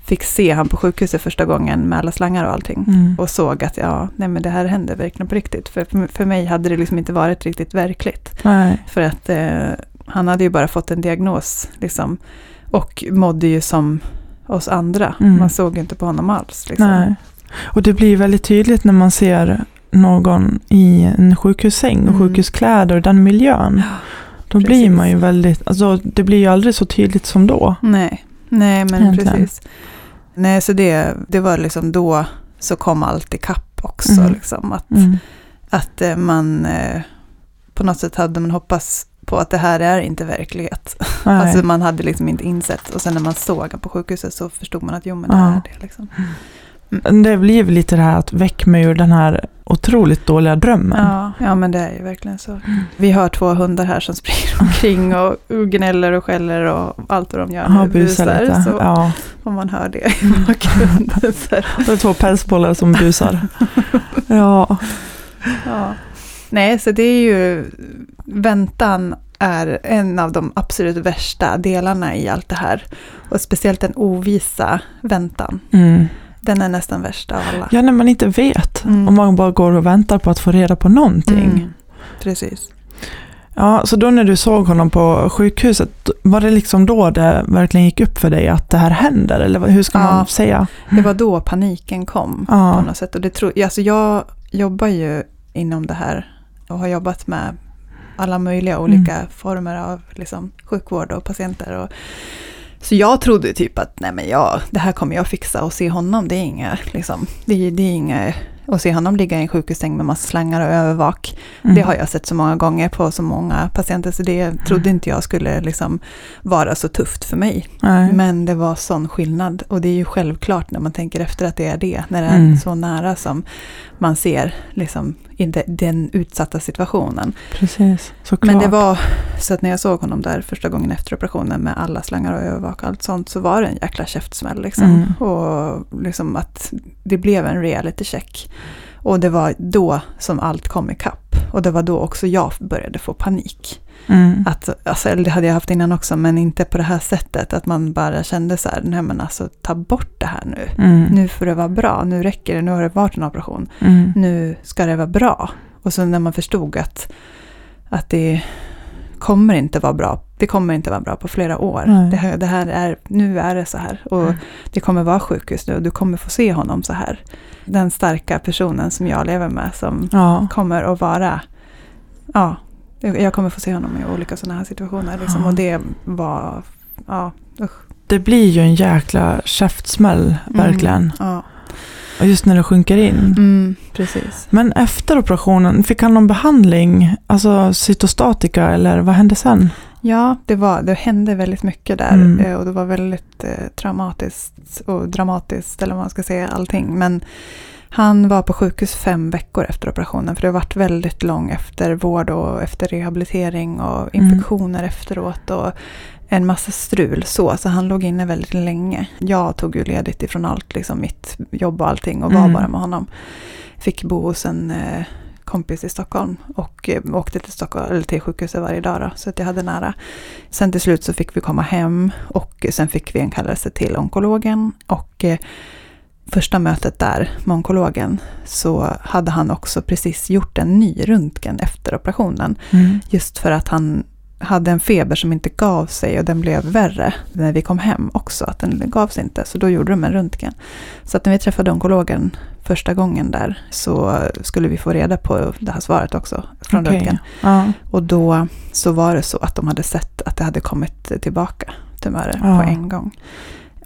fick se han på sjukhuset första gången med alla slangar och allting. Mm. Och såg att ja, nej men det här hände verkligen på riktigt. För, för mig hade det liksom inte varit riktigt verkligt. Nej. För att eh, han hade ju bara fått en diagnos liksom. Och mådde ju som oss andra. Mm. Man såg ju inte på honom alls. Liksom. Nej. Och det blir väldigt tydligt när man ser någon i en sjukhussäng och Mm. sjukhuskläder och den miljön. Då blir precis. man ju väldigt, alltså det blir ju aldrig så tydligt som då. Nej, nej men Egentligen. precis. Nej, så det, det var liksom då så kom allt i kapp också. Mm. Liksom, att, Mm. att eh, man eh, på något sätt hade man hoppats på att det här är inte verklighet. Nej. Alltså man hade liksom inte insett. Och sen när man såg honom på sjukhuset så förstod man att jo men det Ja. är det. Liksom. Det blir lite det här att väck mig ur den här otroligt dåliga drömmen. Ja, ja, men det är ju verkligen så. Vi har två hundar här som springer omkring och gnäller och skäller och allt vad de gör Ja, busar lite. så Ja. om man hör det i bakgrunden. Så här. Det är två pälsbollar som busar. ja. Ja. Nej, så det är ju, väntan är en av de absolut värsta delarna i allt det här. Och speciellt den ovisa väntan. Mm. Den är nästan värst av alla. ja, när man inte vet. Mm. Om man bara går och väntar på att få reda på någonting. Mm. Precis. Ja, så då när du såg honom på sjukhuset, var det liksom då det verkligen gick upp för dig att det här händer? Eller hur ska Ja. man säga? Det var då paniken kom Ja. på något sätt. Och det tror, alltså jag jobbar ju inom det här och har jobbat med alla möjliga olika former av liksom, sjukvård och patienter. Och, så jag trodde typ att nej men ja, det här kommer jag fixa och se honom, det är inga, liksom, det, det är inga, och se honom ligga i en sjukhussäng med massa slangar och övervak. Mm. Det har jag sett så många gånger på så många patienter, så det trodde inte jag skulle liksom vara så tufft för mig. Nej. Men det var sån skillnad och det är ju självklart när man tänker efter att det är det. När det är Mm. så nära som man ser liksom, i de- den utsatta situationen. Precis, såklart. Men det var så att när jag såg honom där första gången efter operationen med alla slangar och övervak och allt sånt så var det en jäkla käftsmäll. Liksom. Mm. Och liksom att det blev en reality check. Och det var då som allt kom ikapp. Och det var då också jag började få panik. Mm. Att, alltså, eller det hade jag haft innan också, men inte på det här sättet. Att man bara kände så här, nej men alltså ta bort det här nu. Mm. Nu får det vara bra, nu räcker det, nu har det varit en operation. Mm. Nu ska det vara bra. Och så när man förstod att, att det kommer inte vara bra, det kommer inte vara bra på flera år. Det här, det här är, nu är det så här. Och det kommer vara sjukhus nu och du kommer få se honom så här. Den starka personen som jag lever med som Ja. kommer att vara, ja, jag kommer få se honom i olika sådana här situationer. Liksom, Ja. och det var, ja, usch. Det blir ju en jäkla käftsmäll, verkligen. Mm, ja. Och just när det sjunker in. Mm, precis. Men efter operationen, fick han någon behandling? Alltså cytostatika eller vad hände sen? Ja, det, var, det hände väldigt mycket där Mm. eh, och det var väldigt eh, traumatiskt och dramatiskt, eller vad man ska säga, allting. Men han var på sjukhus fem veckor efter operationen, för det har varit väldigt lång eftervård och efter rehabilitering och Mm. infektioner efteråt och en massa strul så, så han låg inne väldigt länge. Jag tog ju ledigt ifrån allt, liksom mitt jobb och allting och var Mm. bara med honom. Fick bo hos en eh, kompis i Stockholm och eh, åkte till, Stockholm, eller till sjukhuset varje dag då, så att jag hade nära. Sen till slut så fick vi komma hem och sen fick vi en kallelse till onkologen och eh, första mötet där med onkologen så hade han också precis gjort en ny röntgen efter operationen. Mm. Just för att han hade en feber som inte gav sig och den blev värre när vi kom hem också. Att den gav sig inte, så då gjorde de en röntgen. Så att när vi träffade onkologen första gången där så skulle vi få reda på det här svaret också från Okej. röntgen. Ja. Och då så var det så att de hade sett att det hade kommit tillbaka tumörer Ja. på en gång.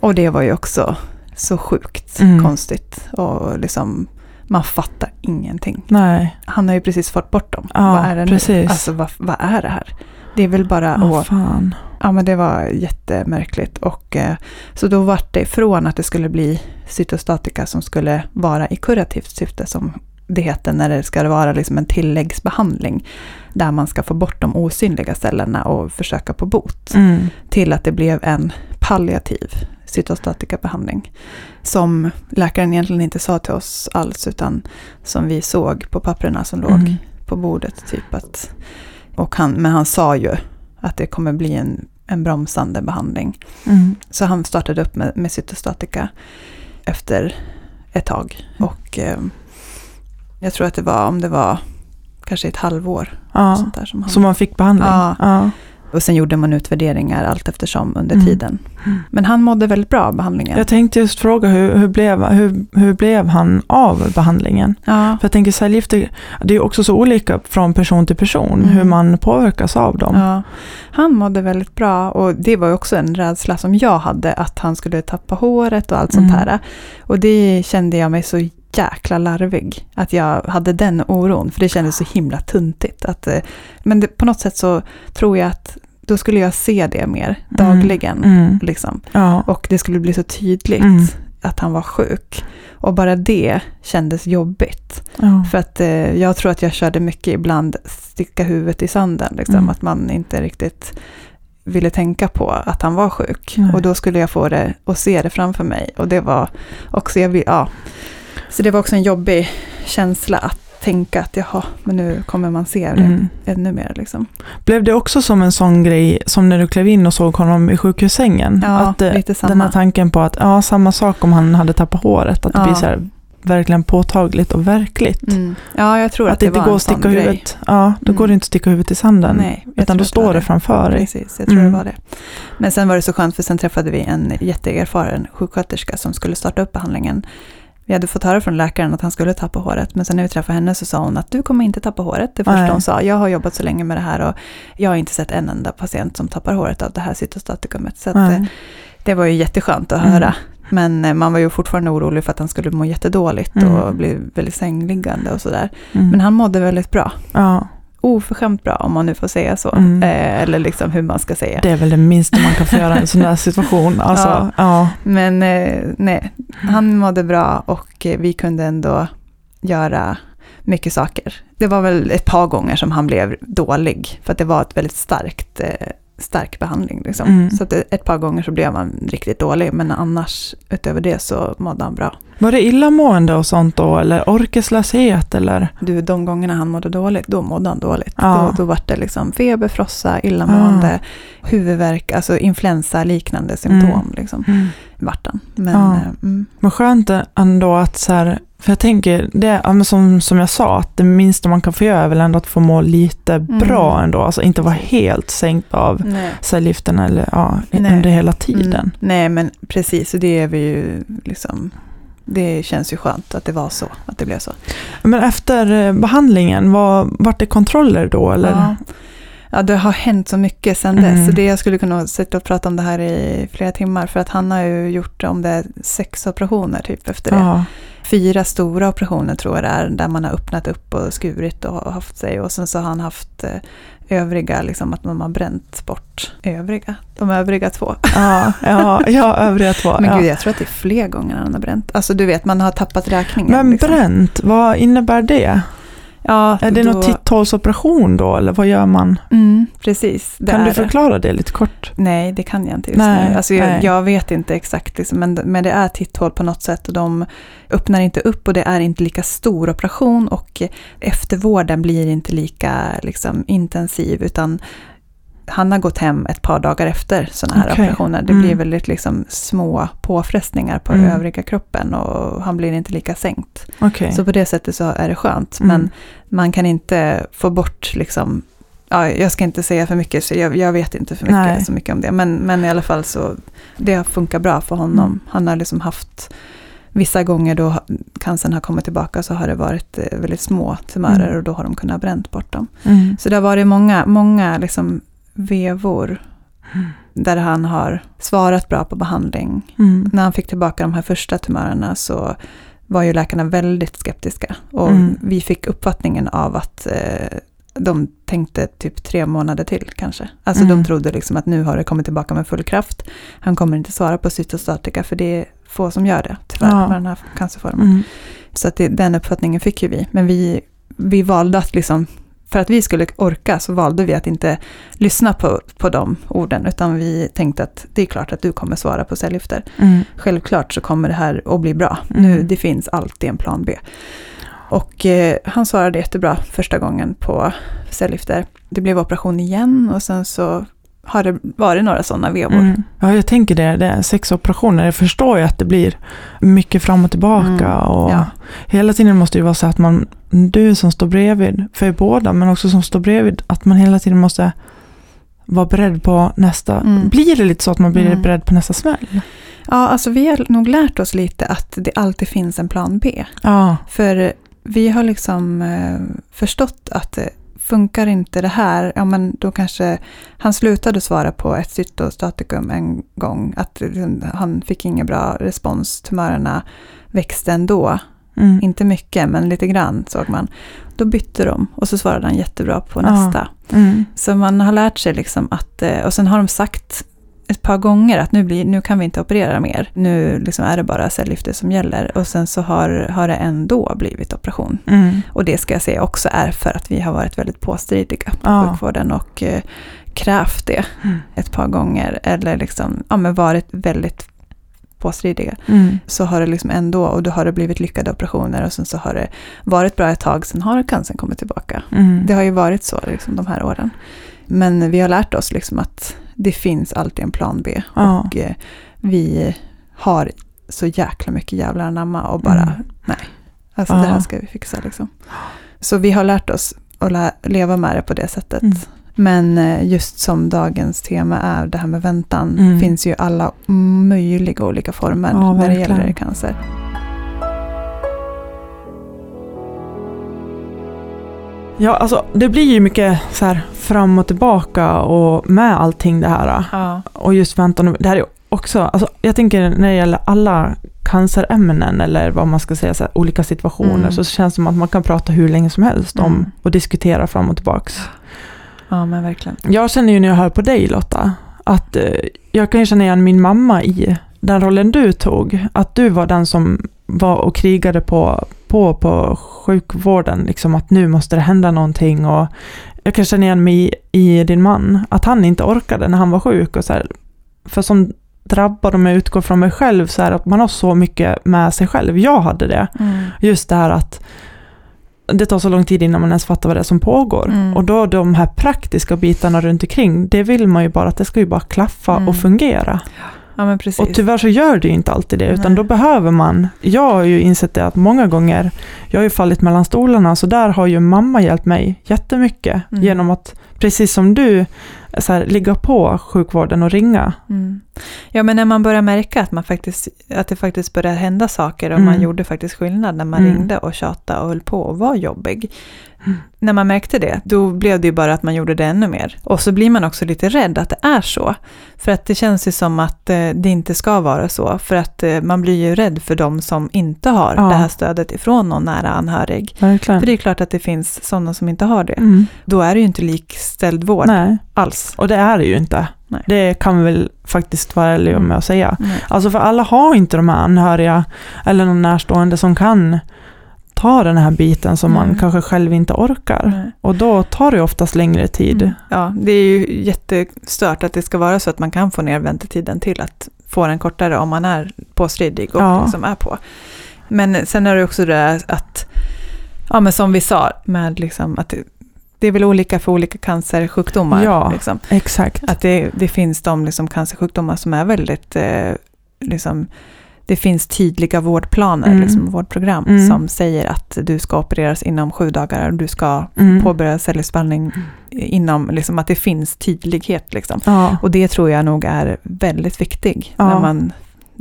Och det var ju också så sjukt Mm. konstigt. Och liksom Man fattar ingenting. Nej. Han har ju precis fått bort dem. Ja, vad är det precis. nu? Alltså vad, vad är det här? Det är väl bara Åh att fan. Ja, men det var jättemärkligt. Och, eh, så då var det från att det skulle bli cytostatika som skulle vara i kurativt syfte, som det heter när det ska vara liksom en tilläggsbehandling, där man ska få bort de osynliga cellerna och försöka på bot, Mm. till att det blev en palliativ cytostatikabehandling, som läkaren egentligen inte sa till oss alls, utan som vi såg på papperna som låg Mm. på bordet. Typ att, och han, men han sa ju att det kommer bli en, en bromsande behandling. Mm. Så han startade upp med, med cytostatika efter ett tag. Mm. Och eh, jag tror att det var, om det var kanske ett halvår. Ja. Sånt där som han, Så man fick behandling? Ja. ja. Och sen gjorde man utvärderingar allt eftersom under Mm. tiden. Men han mådde väldigt bra av behandlingen. Jag tänkte just fråga, hur, hur, blev, hur, hur blev han av behandlingen? ja. För jag tänker cellgifter, det är också så olika från person till person, Mm. hur man påverkas av dem. Ja, han mådde väldigt bra och det var också en rädsla som jag hade, att han skulle tappa håret och allt sånt Mm. här. Och det kände jag mig så jäkla larvig, att jag hade den oron, för det kändes så himla tuntigt. Att, eh, men det, på något sätt så tror jag att då skulle jag se det mer dagligen. Mm. Liksom. Ja. Och det skulle bli så tydligt Mm. att han var sjuk. Och bara det kändes jobbigt. Ja. För att eh, jag tror att jag körde mycket ibland sticka huvudet i sanden. Liksom, Mm. Att man inte riktigt ville tänka på att han var sjuk. Nej. Och då skulle jag få det och se det framför mig. Och det var också, jag vill, ja. Så det var också en jobbig känsla att tänka att jaha, men nu kommer man se det Mm. ännu mer. Liksom. Blev det också som en sån grej som när du klev in och såg honom i sjukhussängen? Ja, att, eh, lite samma. Den här tanken på att, ja, samma sak om han hade tappat håret, att det Ja. blir så här verkligen påtagligt och verkligt. Mm. Ja, jag tror att, Att det inte var går att sticka huvudet, ja, då Mm. går det inte att sticka huvudet i sanden. Nej, utan då det står var det framför dig. Precis, jag tror Mm. det var det. Men sen var det så skönt för sen träffade vi en jätteerfaren sjuksköterska som skulle starta upp behandlingen. Vi hade fått höra från läkaren att han skulle tappa håret, men sen när vi träffade henne så sa hon att du kommer inte tappa håret. Det första Nej. hon sa, jag har jobbat så länge med det här och jag har inte sett en enda patient som tappar håret av det här cytostatikumet. Så att, eh, det var ju jätteskönt att Mm. höra. Men eh, man var ju fortfarande orolig för att han skulle må jättedåligt Mm. och bli väldigt sängliggande och sådär. Mm. Men han mådde väldigt bra. ja, Oförskämt bra om man nu får säga så. Mm. Eh, eller liksom hur man ska säga. det är väl det minsta man kan få göra i en sån där situation. Alltså, Ja. ja. Men eh, nej, han mådde bra och eh, vi kunde ändå göra mycket saker. Det var väl ett par gånger som han blev dålig, för att det var ett väldigt starkt, eh, stark behandling. Liksom. Mm. Så att ett par gånger så blev han riktigt dålig, men annars utöver det så mådde han bra. Var det illamående och sånt då, eller orkeslöshet eller? Du, de gångerna han mådde dåligt, då mådde han dåligt. Ja. Då, då var det liksom feber, frossa, illamående, huvudvärk, alltså influensa-liknande symptom. Liksom, vart han. Men, Ja. eh, mm, Men skönt ändå att så här, för jag tänker, det, ja, som, som jag sa, att det minsta man kan få göra är väl ändå att få må lite bra Mm. ändå, alltså inte vara helt sänkt av nej. cellgifterna eller ja, Nej. under hela tiden. Mm, nej, men precis, det är vi ju liksom... Det känns ju skönt att det var så, att det blev så. Men efter eh, behandlingen, var, vart det kontroller då eller? Ja. ja, det har hänt så mycket sedan Mm. dess. Så det jag skulle kunna sitta och prata om det här i flera timmar. För att han har ju gjort om det sex operationer typ efter det. Ja. Fyra stora operationer tror jag det är, där man har öppnat upp och skurit och haft sig. Och sen så har han haft eh, övriga, liksom att man har bränt bort övriga, de övriga två. Ja, ja, ja, övriga två. Men ja. gud, jag tror att det är fler gånger han har bränt. Alltså du vet, man har tappat räkningen. Men liksom. bränt, vad innebär det? Ja, Är det då, någon titthålsoperation då, eller vad gör man? Mm, precis, kan du förklara det lite kort? Nej, det kan jag inte just Nej, nu. Alltså jag, jag vet inte exakt, liksom, men, men det är titthål på något sätt och de öppnar inte upp och det är inte lika stor operation och eftervården blir inte lika liksom, intensiv utan han har gått hem ett par dagar efter sådana här Okej. operationer. Det Mm. blir väldigt liksom, små påfrestningar på Mm. övriga kroppen och han blir inte lika sänkt. Okej. Så på det sättet så är det skönt. Mm. Men man kan inte få bort liksom, ja, jag ska inte säga för mycket, så jag, jag vet inte för mycket, Nej. så mycket om det. Men, men i alla fall så, det har funkat bra för honom. Mm. Han har liksom haft, vissa gånger då cancern har kommit tillbaka så har det varit eh, väldigt små tumörer Mm. och då har de kunnat bränt bort dem. Mm. Så det har varit många, många liksom vevor där han har svarat bra på behandling. Mm. När han fick tillbaka de här första tumörerna så var ju läkarna väldigt skeptiska. Och Mm. vi fick uppfattningen av att eh, de tänkte typ tre månader till kanske. Alltså Mm. de trodde liksom att nu har det kommit tillbaka med full kraft. Han kommer inte svara på cytostatika för det är få som gör det tyvärr Ja. med den här cancerformen. Mm. Så att det, den uppfattningen fick ju vi. Men vi, vi valde att liksom, för att vi skulle orka så valde vi att inte lyssna på, på de orden. Utan vi tänkte att det är klart att du kommer svara på cellgifter. Mm. Självklart så kommer det här att bli bra. Mm. Nu, det finns alltid en plan B. Och eh, han svarade jättebra första gången på cellgifter. Det blev operation igen och sen så har det varit några sådana vevor. Mm. Ja, jag tänker det. det är sex operationer. Jag förstår ju att det blir mycket fram och tillbaka. Mm. Och Ja. Hela tiden måste det ju vara så att man, du som står bredvid, för båda, men också som står bredvid, att man hela tiden måste vara beredd på nästa. Mm. Blir det lite så att man blir Mm. beredd på nästa smäll? Ja, alltså vi har nog lärt oss lite att det alltid finns en plan B. Ja. För vi har liksom eh, förstått att eh, funkar inte det här, ja men då kanske han slutade svara på ett cytostatikum en gång. Att liksom, han fick ingen bra respons, tumörerna växte ändå. Mm. Inte mycket, men lite grann såg man. Då bytte de och så svarade han jättebra på nästa. Mm. Så man har lärt sig liksom att, eh, och sen har de sagt ett par gånger att nu, blir, nu kan vi inte operera mer. Nu liksom är det bara cellgifter som gäller. Och sen så har, har det ändå blivit operation. Mm. Och det ska jag säga också är för att vi har varit väldigt påstridiga på Ja. sjukvården och eh, krävt det Mm. ett par gånger. Eller liksom, ja, men varit väldigt påstridiga. Mm. Så har det liksom ändå, och då har det blivit lyckade operationer och sen så har det varit bra ett tag, sen har cancern kommit tillbaka. Mm. Det har ju varit så liksom, de här åren. Men vi har lärt oss liksom att det finns alltid en plan B. Ja. Och eh, vi har så jäkla mycket jävlar anamma och bara, Mm. nej. Alltså Ja. det här ska vi fixa liksom. Så vi har lärt oss att lä- leva med det på det sättet. Men eh, just som dagens tema är det här med väntan, Mm. finns ju alla möjliga olika former Ja, när det gäller cancer. Ja, alltså det blir ju mycket så här fram och tillbaka och med allting det här. Ja. Och just väntan, det här är också, alltså jag tänker när det gäller alla cancerämnen eller vad man ska säga, så här, olika situationer, Mm. så känns det som att man kan prata hur länge som helst om Mm. och diskutera fram och tillbaks. Ja, men verkligen. Jag känner ju när jag hör på dig Lotta, att eh, jag kan ju känna igen min mamma i den rollen du tog. Att du var den som var och krigade på, på, på sjukvården, liksom att nu måste det hända någonting. Och jag kan känna igen mig i, i din man, att han inte orkade när han var sjuk. Och så här, för som drabbad, om jag utgår från mig själv, så är det att man har så mycket med sig själv. Jag hade det. Mm. Just det här att det tar så lång tid innan man ens fattar vad det är som pågår. Mm. Och då de här praktiska bitarna runt omkring, det vill man ju bara att det ska ju bara klaffa Mm. och fungera. Ja. Och tyvärr så gör det ju inte alltid det, utan Nej. då behöver man, jag har ju insett det att många gånger, jag har ju fallit mellan stolarna, så där har ju mamma hjälpt mig jättemycket Mm. genom att, precis som du, så här, ligga på sjukvården och ringa. Mm. Ja, men när man börjar märka att, man faktiskt, att det faktiskt börjar hända saker och Mm. man gjorde faktiskt skillnad när man Mm. ringde och tjatade och höll på och var jobbig. Mm. När man märkte det, då blev det ju bara att man gjorde det ännu mer. Och så blir man också lite rädd att det är så. För att det känns ju som att eh, det inte ska vara så. För att eh, man blir ju rädd för de som inte har Ja. det här stödet ifrån någon nära anhörig. Verkligen. För det är klart att det finns sådana som inte har det. Mm. Då är det ju inte likställd vård Nej, alls. och det är det ju inte. Nej. Det kan vi väl faktiskt vara ärliga Mm. med att säga. Nej. Alltså för alla har inte de här anhöriga eller någon närstående som kan ta den här biten som man Mm. kanske själv inte orkar. Nej. Och då tar det oftast längre tid. Mm. Ja, det är ju jättestört att det ska vara så att man kan få ner väntetiden till att få den kortare om man är påstridig och Ja. liksom är på. Men sen är det också det att, ja men som vi sa, med liksom att det, är väl olika för olika cancersjukdomar. Ja. Liksom. Exakt. Att det, det finns de liksom cancersjukdomar som är väldigt, eh, liksom, det finns tydliga vårdplaner, Mm. liksom, vårdprogram Mm. som säger att du ska opereras inom sju dagar och du ska Mm. påbörja cellgiftsbehandling inom, liksom, att det finns tydlighet. Liksom. Ja. Och det tror jag nog är väldigt viktig Ja. när man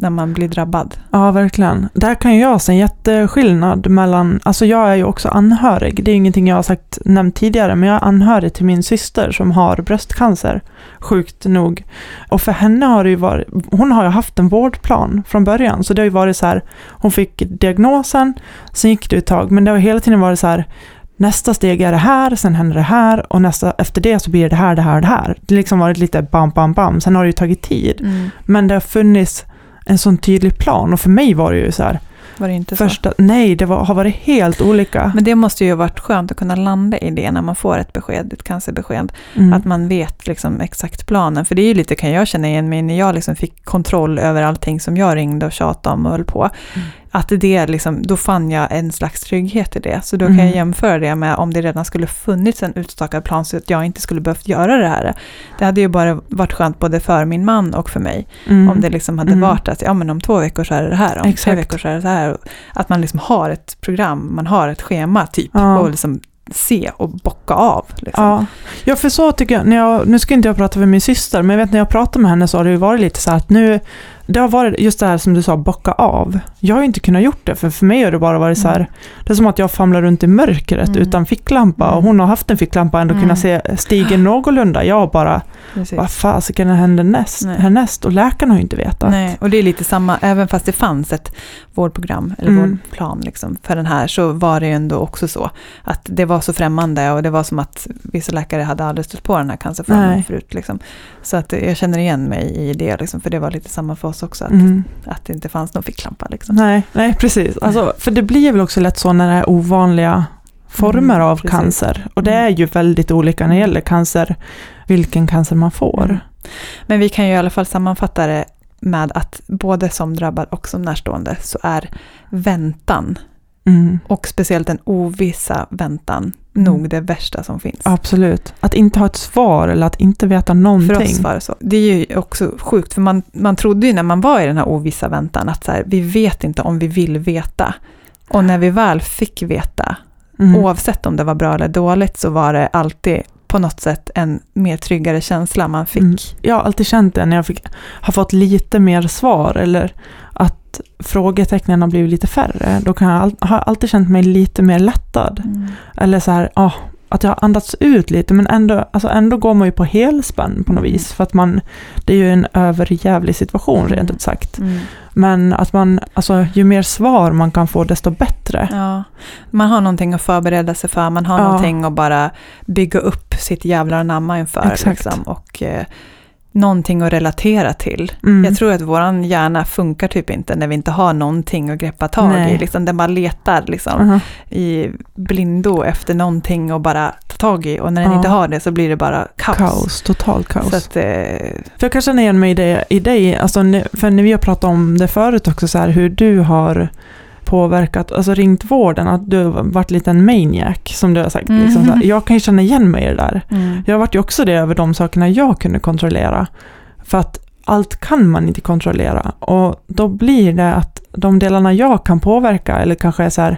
när man blir drabbad. Ja, verkligen. Där kan jag se en jätteskillnad mellan, alltså jag är ju också anhörig, det är ingenting jag har sagt, nämnt tidigare, men jag är anhörig till min syster som har bröstcancer, sjukt nog. Och för henne har det ju varit, hon har ju haft en vårdplan från början, så det har ju varit så här, hon fick diagnosen, sen gick det ett tag, men det har hela tiden varit så här, nästa steg är det här, sen händer det här och nästa, efter det så blir det här, det här, det här. Det har liksom varit lite bam, bam, bam. Sen har det ju tagit tid. Mm. Men det har funnits en sån tydlig plan och för mig var det ju så här, Var det inte första, nej, det var, har varit helt olika. Men det måste ju ha varit skönt att kunna landa i det när man får ett besked, ett cancerbesked. Mm. Att man vet liksom exakt planen. För det är ju lite, kan jag känna igen mig, när jag liksom fick kontroll över allting som jag ringde och tjatade om och höll på. Mm. Att det liksom, då fann jag en slags trygghet i det. Så då kan Mm. jag jämföra det med om det redan skulle funnits en utstakad plan så att jag inte skulle behövt göra det här. Det hade ju bara varit skönt både för min man och för mig. Mm. Om det liksom hade Mm. varit att ja, men om två veckor så är det det här, om tre Exakt. veckor så är det så här. Att man liksom har ett program, man har ett schema typ. Ja. Och liksom se och bocka av. Liksom. Ja. ja, för så tycker jag, när jag, nu ska inte jag prata för min syster, men jag vet när jag pratade med henne så har det ju varit lite så här att nu, det har varit just det här som du sa, bocka av. Jag har ju inte kunnat gjort det, för för mig har det bara varit så här, det är som att jag famlar runt i mörkret Mm. utan ficklampa och Mm. hon har haft en ficklampa och ändå Mm. kunnat se stigen någorlunda. Jag har bara, Precis. vad fasiken händer näst, Nej. härnäst? Och läkarna har ju inte vetat. Nej, och det är lite samma, även fast det fanns ett vårdprogram eller Mm. vårdplan liksom, för den här, så var det ju ändå också så att det var så främmande och det var som att vissa läkare hade aldrig stött på den här cancerformen förut. Liksom. Så att jag känner igen mig i det, liksom, för det var lite samma för oss också, att, Mm. att det inte fanns någon ficklampa. Liksom. Nej, nej, precis. Alltså, för det blir väl också lätt så när det är ovanliga former Mm, av precis. cancer. Och det Mm. är ju väldigt olika när det gäller cancer, vilken cancer man får. Mm. Men vi kan ju i alla fall sammanfatta det med att både som drabbad och som närstående så är väntan, Mm. och speciellt den ovissa väntan, Mm. nog det värsta som finns. Absolut. Att inte ha ett svar eller att inte veta någonting. För oss var det så. Det är ju också sjukt, för man, man trodde ju när man var i den här ovissa väntan att så här, vi vet inte om vi vill veta. Och när vi väl fick veta, Mm. oavsett om det var bra eller dåligt, så var det alltid på något sätt en mer tryggare känsla man fick. Mm. Jag har alltid känt det när jag fick, har fått lite mer svar eller att frågetecknen har blivit lite färre. Då kan jag har jag alltid känt mig lite mer lättad. Mm. Eller så här, ah, att jag har andats ut lite men ändå, alltså ändå går man ju på helspänn på något Mm. vis. För att man, det är ju en överjävlig situation rent Mm. ut sagt. Mm. Men att man, alltså ju mer svar man kan få desto bättre. Ja, man har någonting att förbereda sig för, man har Ja. någonting att bara bygga upp sitt jävlar anamma inför. Exakt. Liksom, och eh, någonting att relatera till. Mm. Jag tror att vår hjärna funkar typ inte när vi inte har någonting att greppa tag Nej. i. Liksom, den bara letar liksom, Aha. i blindo efter någonting att bara ta tag i. Och när den Ja. inte har det så blir det bara kaos. Kaos, totalt kaos. Så att, eh, För jag kan känna igen mig i, det, i dig, alltså, för när vi har pratat om det förut också, så här, hur du har påverkat, alltså ringt vården, att du har varit lite en maniac, som du har sagt. Mm. Liksom, här, jag kan ju känna igen mig i det där. mm, Jag har varit ju också det över de sakerna jag kunde kontrollera. För att allt kan man inte kontrollera. Och då blir det att de delarna jag kan påverka, eller kanske är så här,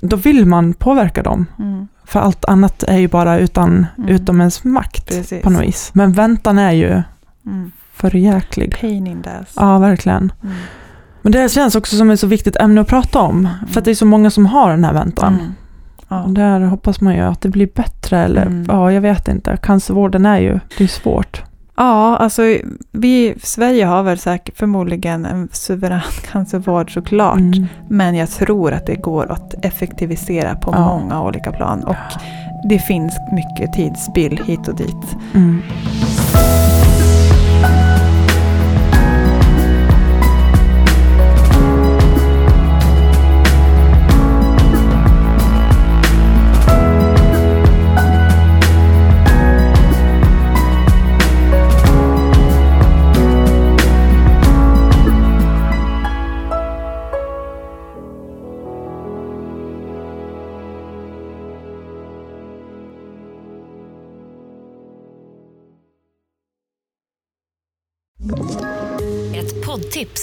då vill man påverka dem. mm, För allt annat är ju bara utan, Mm. utom ens makt precis. på något vis. Men väntan är ju Mm. för jäklig. Pain in the ass. Ja, verkligen. Mm. Men det känns också som ett så viktigt ämne att prata om. För att det är så många som har den här väntan. Mm. Ja. Där hoppas man ju att det blir bättre. Eller Mm. ja, jag vet inte. Cancervården är ju, det är svårt. Ja, alltså vi, Sverige har väl säkert förmodligen en suverän cancervård såklart. Mm. Men jag tror att det går att effektivisera på Ja. många olika plan. Och det finns mycket tidsspill hit och dit. Mm.